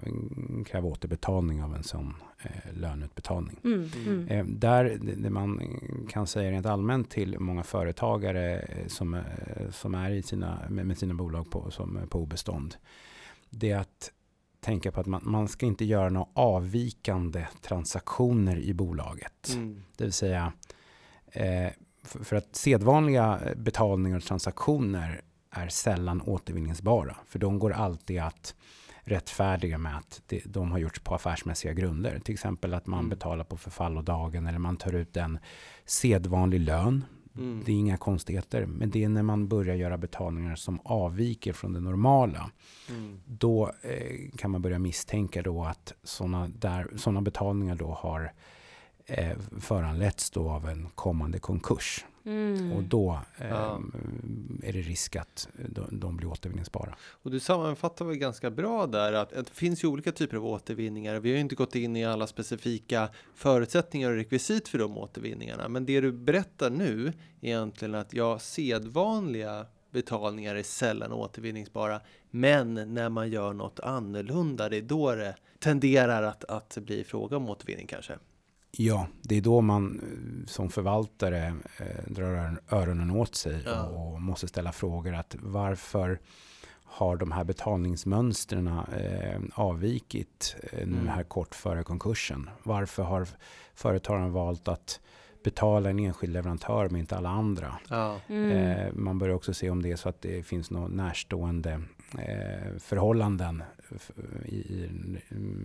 B: kräva återbetalning av en sån eh, löneutbetalning.
A: Mm. Mm.
B: Eh, där det, man kan säga rent allmänt till många företagare eh, som, som är i sina, med, sina bolag på, som på obestånd. Det är att tänka på att man, man ska inte göra några avvikande transaktioner i bolaget.
C: Mm.
B: Det vill säga eh, för, för att sedvanliga betalningar och transaktioner är sällan återvinningsbara. För de går alltid att rättfärdiga med att det, de har gjorts på affärsmässiga grunder. Till exempel att man
C: Mm.
B: betalar på förfallodagen eller man tar ut en sedvanlig lön.
C: Mm.
B: Det är inga konstigheter. Men det är när man börjar göra betalningar som avviker från det normala.
C: Mm.
B: Då eh, kan man börja misstänka då att sådana såna betalningar då har eh, föranletts då av en kommande konkurs.
A: Mm.
B: Och då eh,
C: Ja.
B: är det risk att de, de blir återvinningsbara.
C: Och du sammanfattar väl ganska bra där att, att det finns ju olika typer av återvinningar. Vi har ju inte gått in i alla specifika förutsättningar och rekvisit för de återvinningarna. Men det du berättar nu är egentligen att ja, sedvanliga betalningar är sällan återvinningsbara. Men när man gör något annorlunda, det är då det tenderar att, att bli fråga om återvinning kanske.
B: Ja, det är då man eh, som förvaltare eh, drar ör- öronen åt sig
C: Ja.
B: och, och måste ställa frågor att varför har de här betalningsmönstren eh, avvikit eh, nu
C: Mm.
B: här kort före konkursen? Varför har företagaren valt att betala en enskild leverantör men inte alla andra?
C: Ja.
A: Mm.
B: Eh, man börjar också se om det är så att det finns några närstående eh, förhållanden i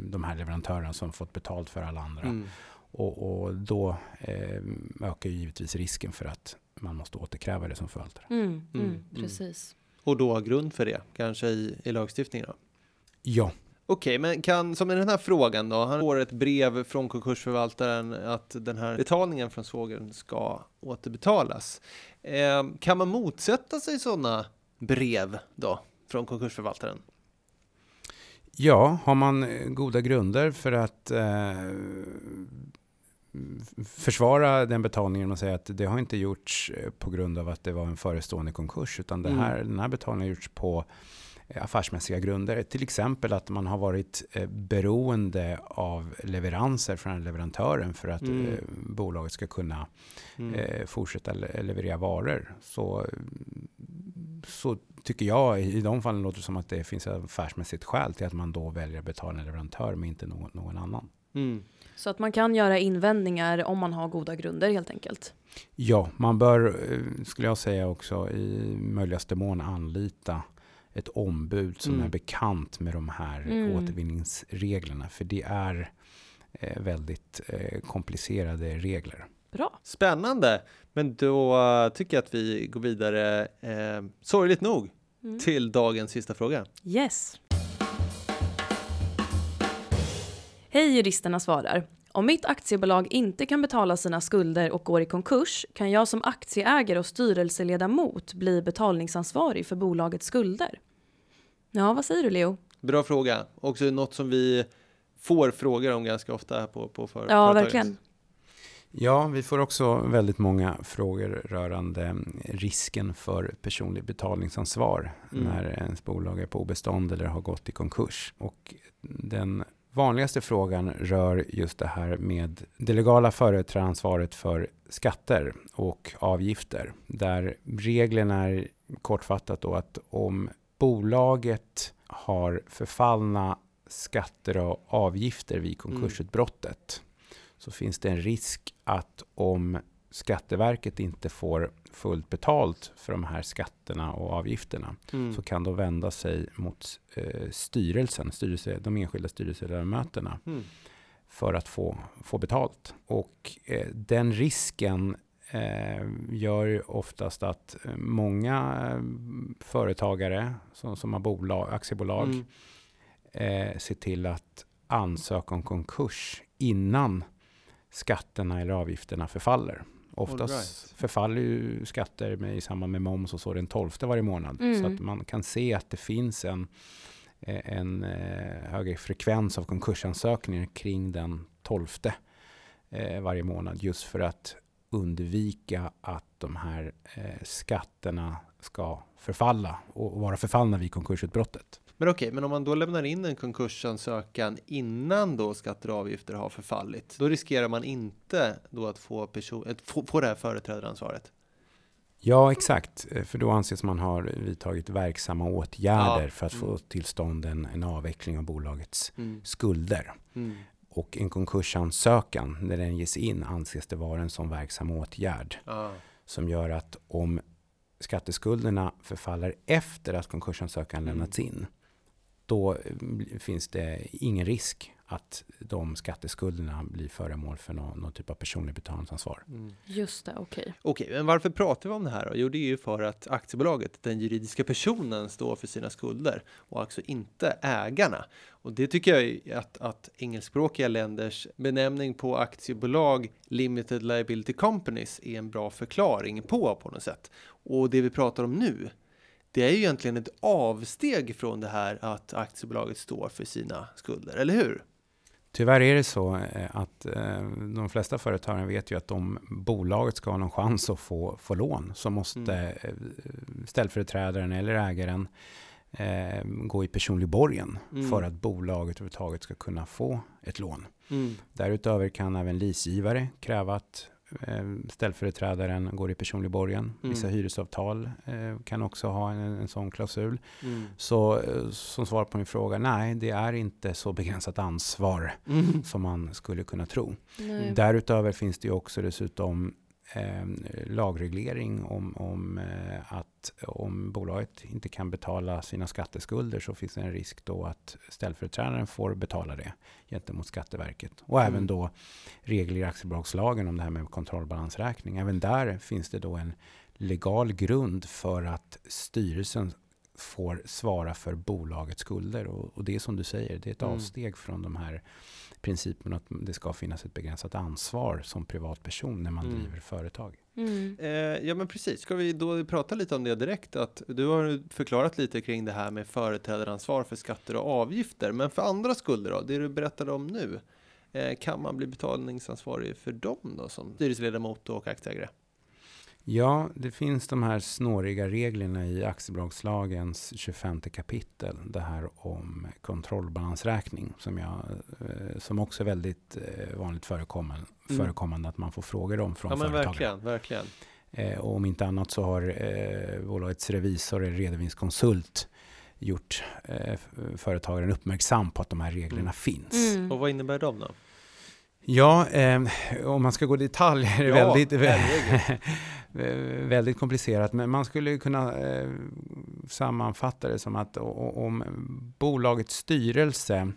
B: de här leverantörerna som fått betalt för alla andra.
C: Mm.
B: Och, och då eh, ökar ju givetvis risken för att man måste återkräva det som förvaltare.
A: Mm. Mm.
C: Mm.
A: Precis.
C: Och då ha grund för det, kanske i, i lagstiftningen då.
B: Ja,
C: Okej, men kan, som i den här frågan då, han får ett brev från konkursförvaltaren att den här betalningen från svågern ska återbetalas. Eh, kan man motsätta sig sådana brev då från konkursförvaltaren?
B: Ja, har man eh, goda grunder för att eh, försvara den betalningen och säga att det har inte gjorts eh, på grund av att det var en förestående konkurs, utan det här, mm. den här betalningen har gjorts på eh, affärsmässiga grunder. Till exempel att man har varit beroende av leveranser från leverantören för att mm. bolaget ska kunna mm. fortsätta leverera varor. Så, så tycker jag i de fallen låter det som att det finns ett affärsmässigt skäl till att man då väljer att betala en leverantör men inte någon, någon annan.
A: Mm. Så att man kan göra invändningar om man har goda grunder helt enkelt?
B: Ja, man bör, eh, skulle jag säga också, i möjligaste mån anlita ett ombud som mm. är bekant med de här mm. återvinningsreglerna. För det är eh, väldigt eh, komplicerade regler.
A: Bra.
C: Spännande. Men då tycker jag att vi går vidare, eh, sorgligt nog, mm. till dagens sista fråga.
A: Yes. Hej juristerna svarar. Om mitt aktiebolag inte kan betala sina skulder och går i konkurs kan jag som aktieägare och styrelseledamot bli betalningsansvarig för bolagets skulder. Ja, vad säger du Leo?
C: Bra fråga. Också något som vi får frågor om ganska ofta på, på för,
A: ja,
C: företaget.
A: verkligen.
B: Ja, vi får också väldigt många frågor rörande risken för personlig betalningsansvar mm. när ens bolag är på obestånd eller har gått i konkurs. Och den vanligaste frågan rör just det här med det legala företrädaransvaret för skatter och avgifter. Där reglerna är kortfattat då att om bolaget har förfallna skatter och avgifter vid mm. konkursutbrottet så finns det en risk att om Skatteverket inte får fullt betalt för de här skatterna och avgifterna mm. så kan de vända sig mot eh, styrelsen, styrelse, de enskilda styrelseledamöterna mm. för att få, få betalt. Och eh, den risken eh, gör oftast att många eh, företagare som, som har bolag, aktiebolag mm. eh, ser till att ansöka om konkurs innan skatterna eller avgifterna förfaller. Oftast right. förfaller ju skatter med, i samband med moms och så den 12 varje månad. Mm. Så att man kan se att det finns en, eh, en eh, högre frekvens av konkursansökningar kring den 12 eh, varje månad. Just för att undvika att de här skatterna ska förfalla och vara förfallna vid konkursutbrottet.
C: Men okej, okay, men om man då lämnar in en konkursansökan innan då skatter och avgifter har förfallit, då riskerar man inte då att få, person, att få, få det här företrädaransvaret?
B: Ja, exakt. För då anses man ha vidtagit verksamma åtgärder ja. för att få mm. till stånd en, en avveckling av bolagets mm. skulder. Mm. Och en konkursansökan, när den ges in, anses det vara en sån verksam åtgärd. Ja. Som gör att om skatteskulderna förfaller efter att konkursansökan mm. lämnats in, då eh, finns det ingen risk att de skatteskulderna blir föremål för någon, någon typ av personlig betalningsansvar. Mm.
A: Just det, okej. Okay.
C: Okej, okay, men varför pratar vi om det här då? Jo, det är ju för att aktiebolaget, den juridiska personen, står för sina skulder och alltså inte ägarna. Och det tycker jag att, att engelskspråkiga länders benämning på aktiebolag, limited liability companies, är en bra förklaring på på något sätt. Och det vi pratar om nu, det är ju egentligen ett avsteg från det här att aktiebolaget står för sina skulder, eller hur?
B: Tyvärr är det så eh, att eh, de flesta företagen vet ju att om bolaget ska ha någon chans att få, få lån så måste mm. Eh, ställföreträdaren eller ägaren eh, gå i personlig borgen mm. för att bolaget överhuvudtaget ska kunna få ett lån. Mm. Därutöver kan även leasegivare kräva att ställföreträdaren går i personlig borgen. Mm. Vissa hyresavtal eh, kan också ha en, en sån klausul. Mm. Så eh, som svar på min fråga, nej, det är inte så begränsat ansvar mm. som man skulle kunna tro. Nej. Därutöver finns det också dessutom eh, lagreglering om, om eh, att om bolaget inte kan betala sina skatteskulder så finns det en risk då att ställföreträdaren får betala det gentemot Skatteverket. Och mm. även då regler i aktiebolagslagen om det här med kontrollbalansräkning. Även där finns det då en legal grund för att styrelsen får svara för bolagets skulder. Och, och det är som du säger, det är ett
C: Mm.
B: avsteg från de här principerna att det ska finnas ett begränsat ansvar som privatperson när man
C: Mm.
B: driver företag.
A: Mm.
C: Eh, ja men precis, ska vi då prata lite om det direkt? Att du har förklarat lite kring det här med företrädaransvar för skatter och avgifter. Men för andra skulder då, det du berättade om nu. Eh, kan man bli betalningsansvarig för dem då som styrelseledamot och aktieägare?
B: Ja, det finns de här snåriga reglerna i aktiebolagslagens 25 kapitel. Det här om kontrollbalansräkning som, jag, eh, som också är väldigt eh, vanligt förekommande,
C: Mm.
B: förekommande att man får frågor om från
C: Ja
B: företagare.
C: verkligen, verkligen.
B: Eh, och om inte annat så har eh, bolagets revisor eller redovisningskonsult gjort eh, företagaren uppmärksam på att de här reglerna
C: Mm.
B: finns.
A: Mm.
C: Och vad innebär de då?
B: Ja, eh, om man ska gå i detalj är det
C: Ja,
B: väldigt. väldigt komplicerat. Men man skulle kunna eh, sammanfatta det som att om bolagets styrelse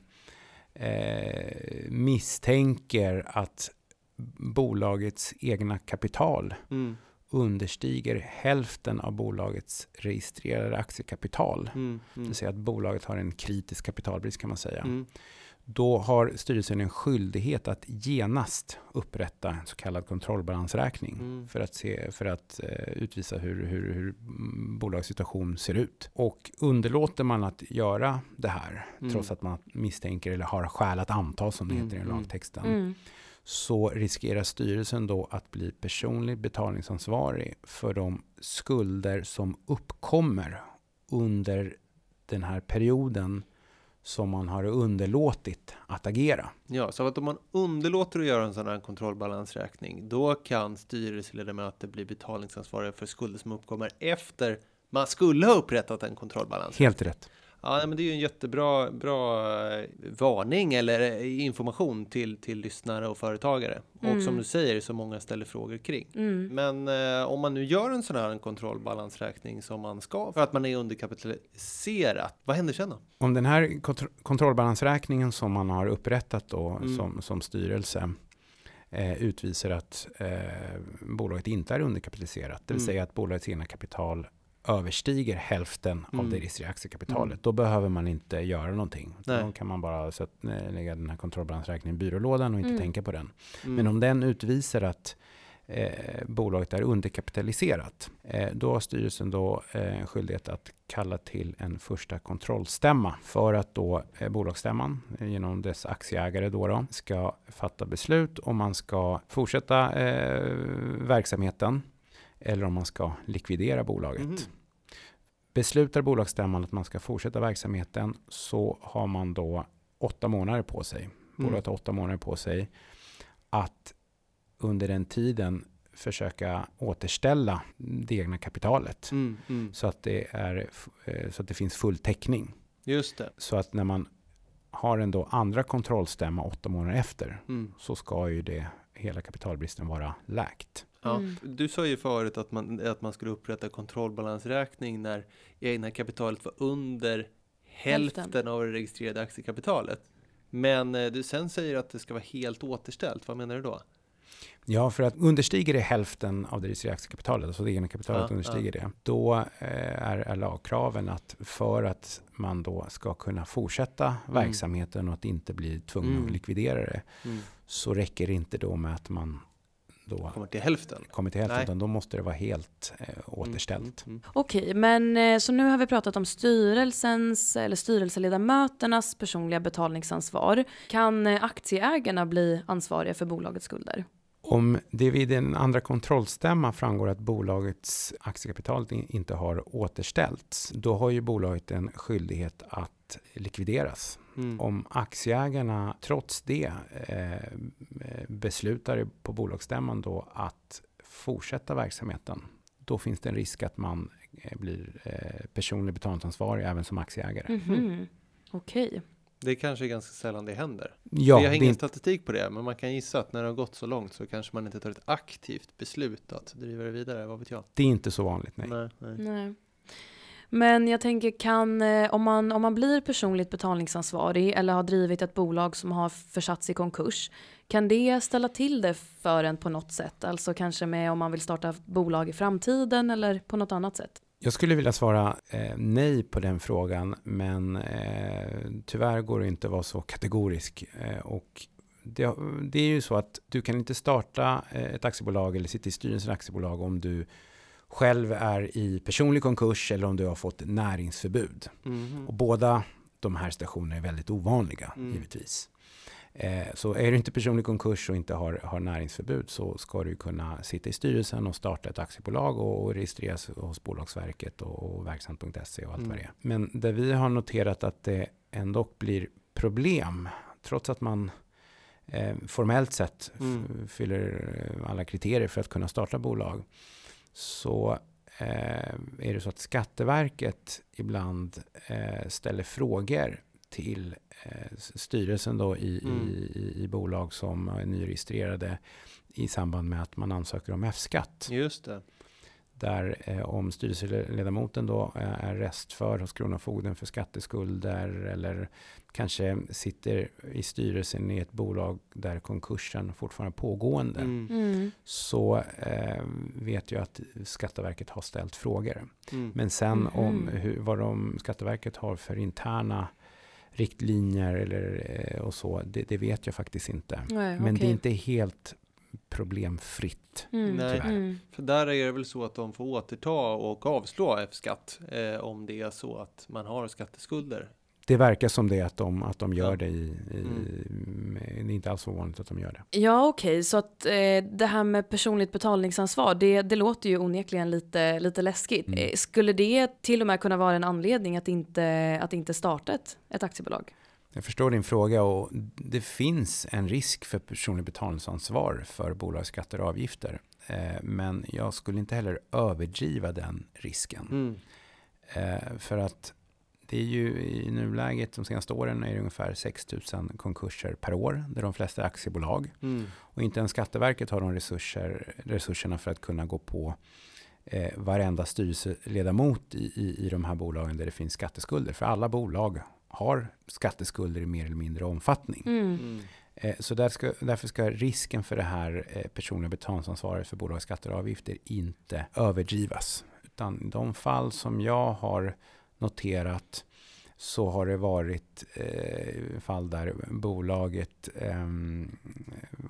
B: eh, misstänker att bolagets egna kapital
C: Mm,
B: understiger hälften av bolagets registrerade aktiekapital.
C: mm,
B: Det
C: mm,
B: vill säga att bolaget har en kritisk kapitalbrist kan man säga.
C: mm,
B: Då har styrelsen en skyldighet att genast upprätta en så kallad kontrollbalansräkning.
C: Mm.
B: För att, se, för att eh, utvisa hur, hur, hur mm, bolagets situation ser ut. Och underlåter man att göra det här,
C: Mm.
B: trots att man misstänker eller har skäl att anta, som det
C: Mm,
B: heter i
C: mm.
B: lagtexten,
A: Mm.
B: så riskerar styrelsen då att bli personligt betalningsansvarig för de skulder som uppkommer under den här perioden som man har underlåtit att agera.
C: Ja, så att om man underlåter att göra en sån här kontrollbalansräkning, då kan styrelseledamöter bli betalningsansvariga för skulder som uppkommer efter man skulle ha upprättat en kontrollbalans.
B: Helt rätt.
C: Ja, men det är ju en jättebra bra eh, varning eller eh, information till, till lyssnare och företagare. Och
A: Mm.
C: som du säger, så många ställer frågor kring.
A: Mm.
C: Men eh, om man nu gör en sån här en kontrollbalansräkning som man ska för att man är underkapitaliserat, vad händer sen då?
B: Om den här kontro- kontrollbalansräkningen som man har upprättat då
C: Mm.
B: som, som styrelse eh, utvisar att eh, bolaget inte är underkapitaliserat. Det vill
C: Mm.
B: säga att bolagets egna kapital överstiger hälften av
C: Mm.
B: det registrerade aktiekapitalet.
C: Mm.
B: Då behöver man inte göra någonting.
C: Nej.
B: Då kan man bara sätt, eh, lägga den här kontrollbalansräkningen i byrålådan och inte
A: Mm.
B: tänka på den.
C: Mm.
B: Men om den utvisar att eh, bolaget är underkapitaliserat, eh, då har styrelsen då eh, skyldighet att kalla till en första kontrollstämma för att då eh, bolagsstämman eh, genom dess aktieägare då, då ska fatta beslut om man ska fortsätta eh, verksamheten eller om man ska likvidera bolaget.
C: Mhm.
B: Beslutar bolagsstämman att man ska fortsätta verksamheten så har man då åtta månader på sig. Bolaget har åtta månader på sig att under den tiden försöka återställa det egna kapitalet.
C: Mm, mm.
B: Så, att det är, eh, så att det finns full täckning.
C: Just det.
B: Så att när man har en då andra kontrollstämma åtta månader efter
C: Mm.
B: så ska ju det, hela kapitalbristen vara läkt.
C: Ja,
A: Mm.
C: Du sa ju förut att man, att man skulle upprätta kontrollbalansräkning när egna kapitalet var under hälften,
A: Hälften.
C: av det registrerade aktiekapitalet. Men eh, du sen säger att det ska vara helt återställt. Vad menar du då?
B: Ja, för att understiger det hälften av det registrerade aktiekapitalet, alltså det egna kapitalet
C: Ja,
B: understiger det, då eh, är, är lagkraven att för att man då ska kunna fortsätta verksamheten och att inte bli tvungen
C: Mm.
B: att likvidera det,
C: Mm.
B: så räcker det inte då med att man då
C: Kommer till hälften.
B: kommer till hälften,
C: Nej.
B: utan då måste det vara helt eh, återställt.
C: Mm, mm,
A: Okej, men eh, så nu har vi pratat om styrelsens eller styrelseledamöternas personliga betalningsansvar. Kan eh, aktieägarna bli ansvariga för bolagets skulder?
B: Om det vid en andra kontrollstämma framgår att bolagets aktiekapital in- inte har återställts, då har ju bolaget en skyldighet att likvideras.
C: Mm.
B: Om aktieägarna trots det eh, beslutar på bolagsstämman då att fortsätta verksamheten, då finns det en risk att man eh, blir eh, personlig betalningsansvarig även som aktieägare.
A: Mhm. Okej.
C: Det kanske är ganska sällan det händer.
B: Ja,
C: jag har
B: det är
C: ingen
B: inte,
C: statistik på det, men man kan gissa att när det har gått så långt så kanske man inte tar ett aktivt beslut att driva det vidare. Vad vet jag?
B: det är inte så vanligt. Nej.
C: Nej, nej.
A: Nej. Men jag tänker, kan, eh, om, man, om man blir personligt betalningsansvarig eller har drivit ett bolag som har försatts i konkurs, kan det ställa till det för en på något sätt? Alltså kanske med om man vill starta bolag i framtiden eller på något annat sätt?
B: Jag skulle vilja svara eh, nej på den frågan, men eh, tyvärr går det inte att vara så kategorisk. Eh, och det, det, är ju så att du kan inte starta eh, ett aktiebolag eller sitta i styrelsen i aktiebolag om du själv är i personlig konkurs eller om du har fått näringsförbud. Mm. Och båda de här stationerna är väldigt ovanliga, mm. givetvis. Eh, så är du inte personlig konkurs och inte har, har näringsförbud så ska du kunna sitta i styrelsen och starta ett aktiebolag och, och registreras hos Bolagsverket och, och verksamt.se och allt mm. vad det är. Men där vi har noterat att det ändå blir problem, trots att man eh, formellt sett mm. fyller alla kriterier för att kunna starta bolag, så eh, är det så att Skatteverket ibland eh, ställer frågor till eh, styrelsen då i, mm. i, i, bolag som är nyregistrerade i samband med att man ansöker om F-skatt.
C: Just det.
B: Där eh, om styrelseledamoten då är restför hos Kronofogden för skatteskulder eller kanske sitter i styrelsen i ett bolag där konkursen fortfarande är pågående. Mm. Mm. Så eh, vet jag att Skatteverket har ställt frågor. Mm. Men sen mm. om hur, vad de, Skatteverket har för interna riktlinjer eller, eh, och så, det, det, vet jag faktiskt inte. Nej, Men okay. det är inte helt problemfritt. Mm. Nej, mm.
C: för där är det väl så att de får återta och avslå F-skatt eh, om det är så att man har skatteskulder
B: det verkar som det att de, att de gör ja. det i, i mm. det är inte alls ovanligt att de gör det.
A: Ja okej, okay. så att eh, det här med personligt betalningsansvar, det, det låter ju onekligen lite, lite läskigt. Mm. Eh, skulle det till och med kunna vara en anledning att inte, att inte starta ett, ett aktiebolag?
B: Jag förstår din fråga och det finns en risk för personligt betalningsansvar för bolagsskatter och avgifter. Eh, men jag skulle inte heller överdriva den risken. Mm. Eh, för att det är ju i nuläget, de senaste åren, är det ungefär 6 000 konkurser per år, där de flesta är aktiebolag. Mm. Och inte ens Skatteverket har de resurser, resurserna för att kunna gå på eh, varenda styrelseledamot i, i, i de här bolagen där det finns skatteskulder. För alla bolag har skatteskulder i mer eller mindre omfattning. Mm. Mm. Eh, så där ska, därför ska risken för det här eh, personliga betalningsansvaret för bolagsskatter och avgifter inte överdrivas. Utan de fall som jag har noterat så har det varit eh, fall där bolaget eh,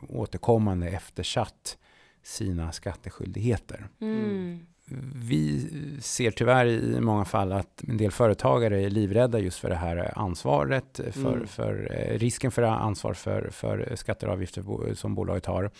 B: återkommande eftersatt sina skatteskyldigheter. Mm. Vi ser tyvärr i många fall att en del företagare är livrädda just för det här ansvaret, för, mm. för eh, risken för ansvar för, för skatter och avgifter som bolaget har.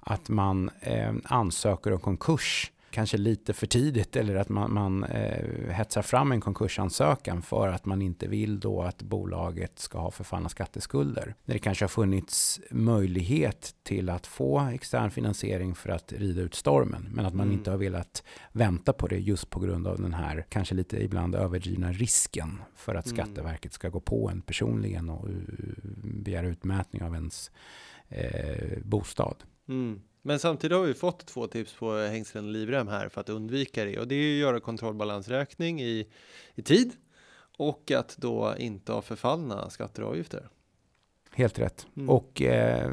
B: Att man eh, ansöker om konkurs kanske lite för tidigt eller att man, man eh, hetsar fram en konkursansökan för att man inte vill då att bolaget ska ha förfallna skatteskulder. När det kanske har funnits möjlighet till att få extern finansiering för att rida ut stormen men att man mm. inte har velat vänta på det just på grund av den här kanske lite ibland överdrivna risken för att mm. Skatteverket ska gå på en personligen och begära utmätning av ens eh, bostad.
C: Mm. Men samtidigt har vi fått två tips på hängslen och livrem här för att undvika det och det är att göra kontrollbalansräkning i, i tid och att då inte ha förfallna skatter och avgifter.
B: Helt rätt. Mm. Och eh,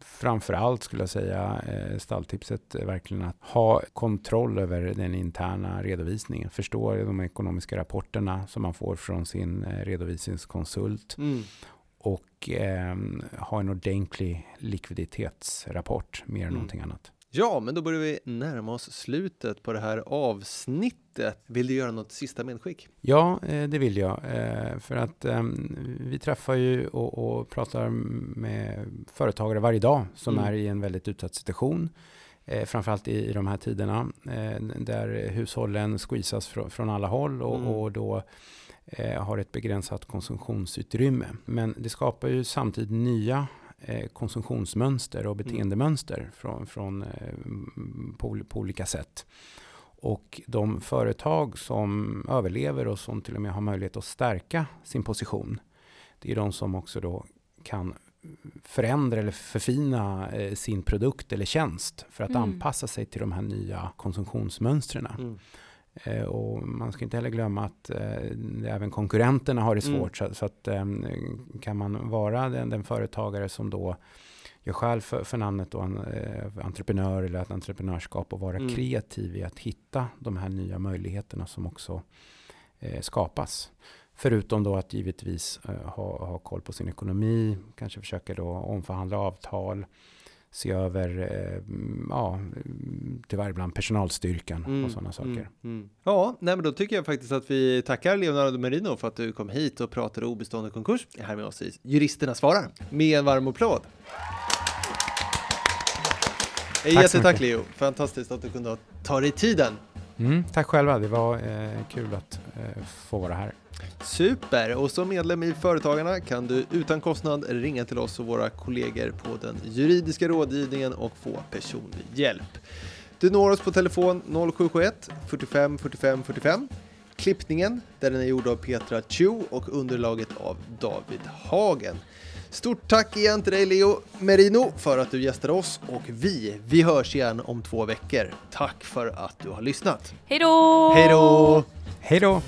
B: framför allt skulle jag säga eh, stalltipset är verkligen att ha kontroll över den interna redovisningen. Förstå de ekonomiska rapporterna som man får från sin eh, redovisningskonsult. Mm och eh, ha en ordentlig likviditetsrapport mer än mm. någonting annat.
C: Ja, men då börjar vi närma oss slutet på det här avsnittet. Vill du göra något sista medskick?
B: Ja, eh, det vill jag. Eh, för att ehm, vi träffar ju och, och pratar med företagare varje dag som mm. är i en väldigt utsatt situation. Eh, framförallt i, de här tiderna där hushållen squeezas från, alla håll och, mm. och då har ett begränsat konsumtionsutrymme. Men det skapar ju samtidigt nya eh, konsumtionsmönster och mm. beteendemönster från, från, eh, på, på, olika sätt. Och de företag som överlever och som till och med har möjlighet att stärka sin position, det är de som också då kan förändra eller förfina eh, sin produkt eller tjänst för att mm. anpassa sig till de här nya konsumtionsmönstren. Mm. Eh, och man ska inte heller glömma att eh, även konkurrenterna har det mm. svårt. Mm. Så, så, att eh, kan man vara den, den, företagare som då gör skäl för, för namnet då, en, eh, entreprenör eller ett entreprenörskap och vara
C: Mm.
B: kreativ i att hitta de här nya möjligheterna som också eh, skapas. Förutom då att givetvis eh, ha, ha koll på sin ekonomi, kanske försöka då omförhandla avtal, se över, eh, mm, ja, mm, tyvärr ibland personalstyrkan och sådana saker.
C: Mm, mm. Ja, nej, men då tycker jag faktiskt att vi tackar Leonardo Merino för att du kom hit och pratade obestående konkurs här med oss i Juristerna svarar med en varm applåd. Jättetack. Leo, fantastiskt att du kunde ta dig tiden.
B: Mm, tack själva, det var eh, kul att eh, få vara här.
C: Super! Och som medlem i Företagarna kan du utan kostnad ringa till oss och våra kollegor på den juridiska rådgivningen och få personlig hjälp. Du når oss på telefon 0771 45 45 45. Klippningen, där den är gjord av Petra Chu och underlaget av David Hagen. Stort tack igen till dig Leo Merino för att du gästade oss och vi, vi hörs igen om två veckor. Tack för att du har lyssnat.
A: Hej då!
C: Hej då!
B: Hej då!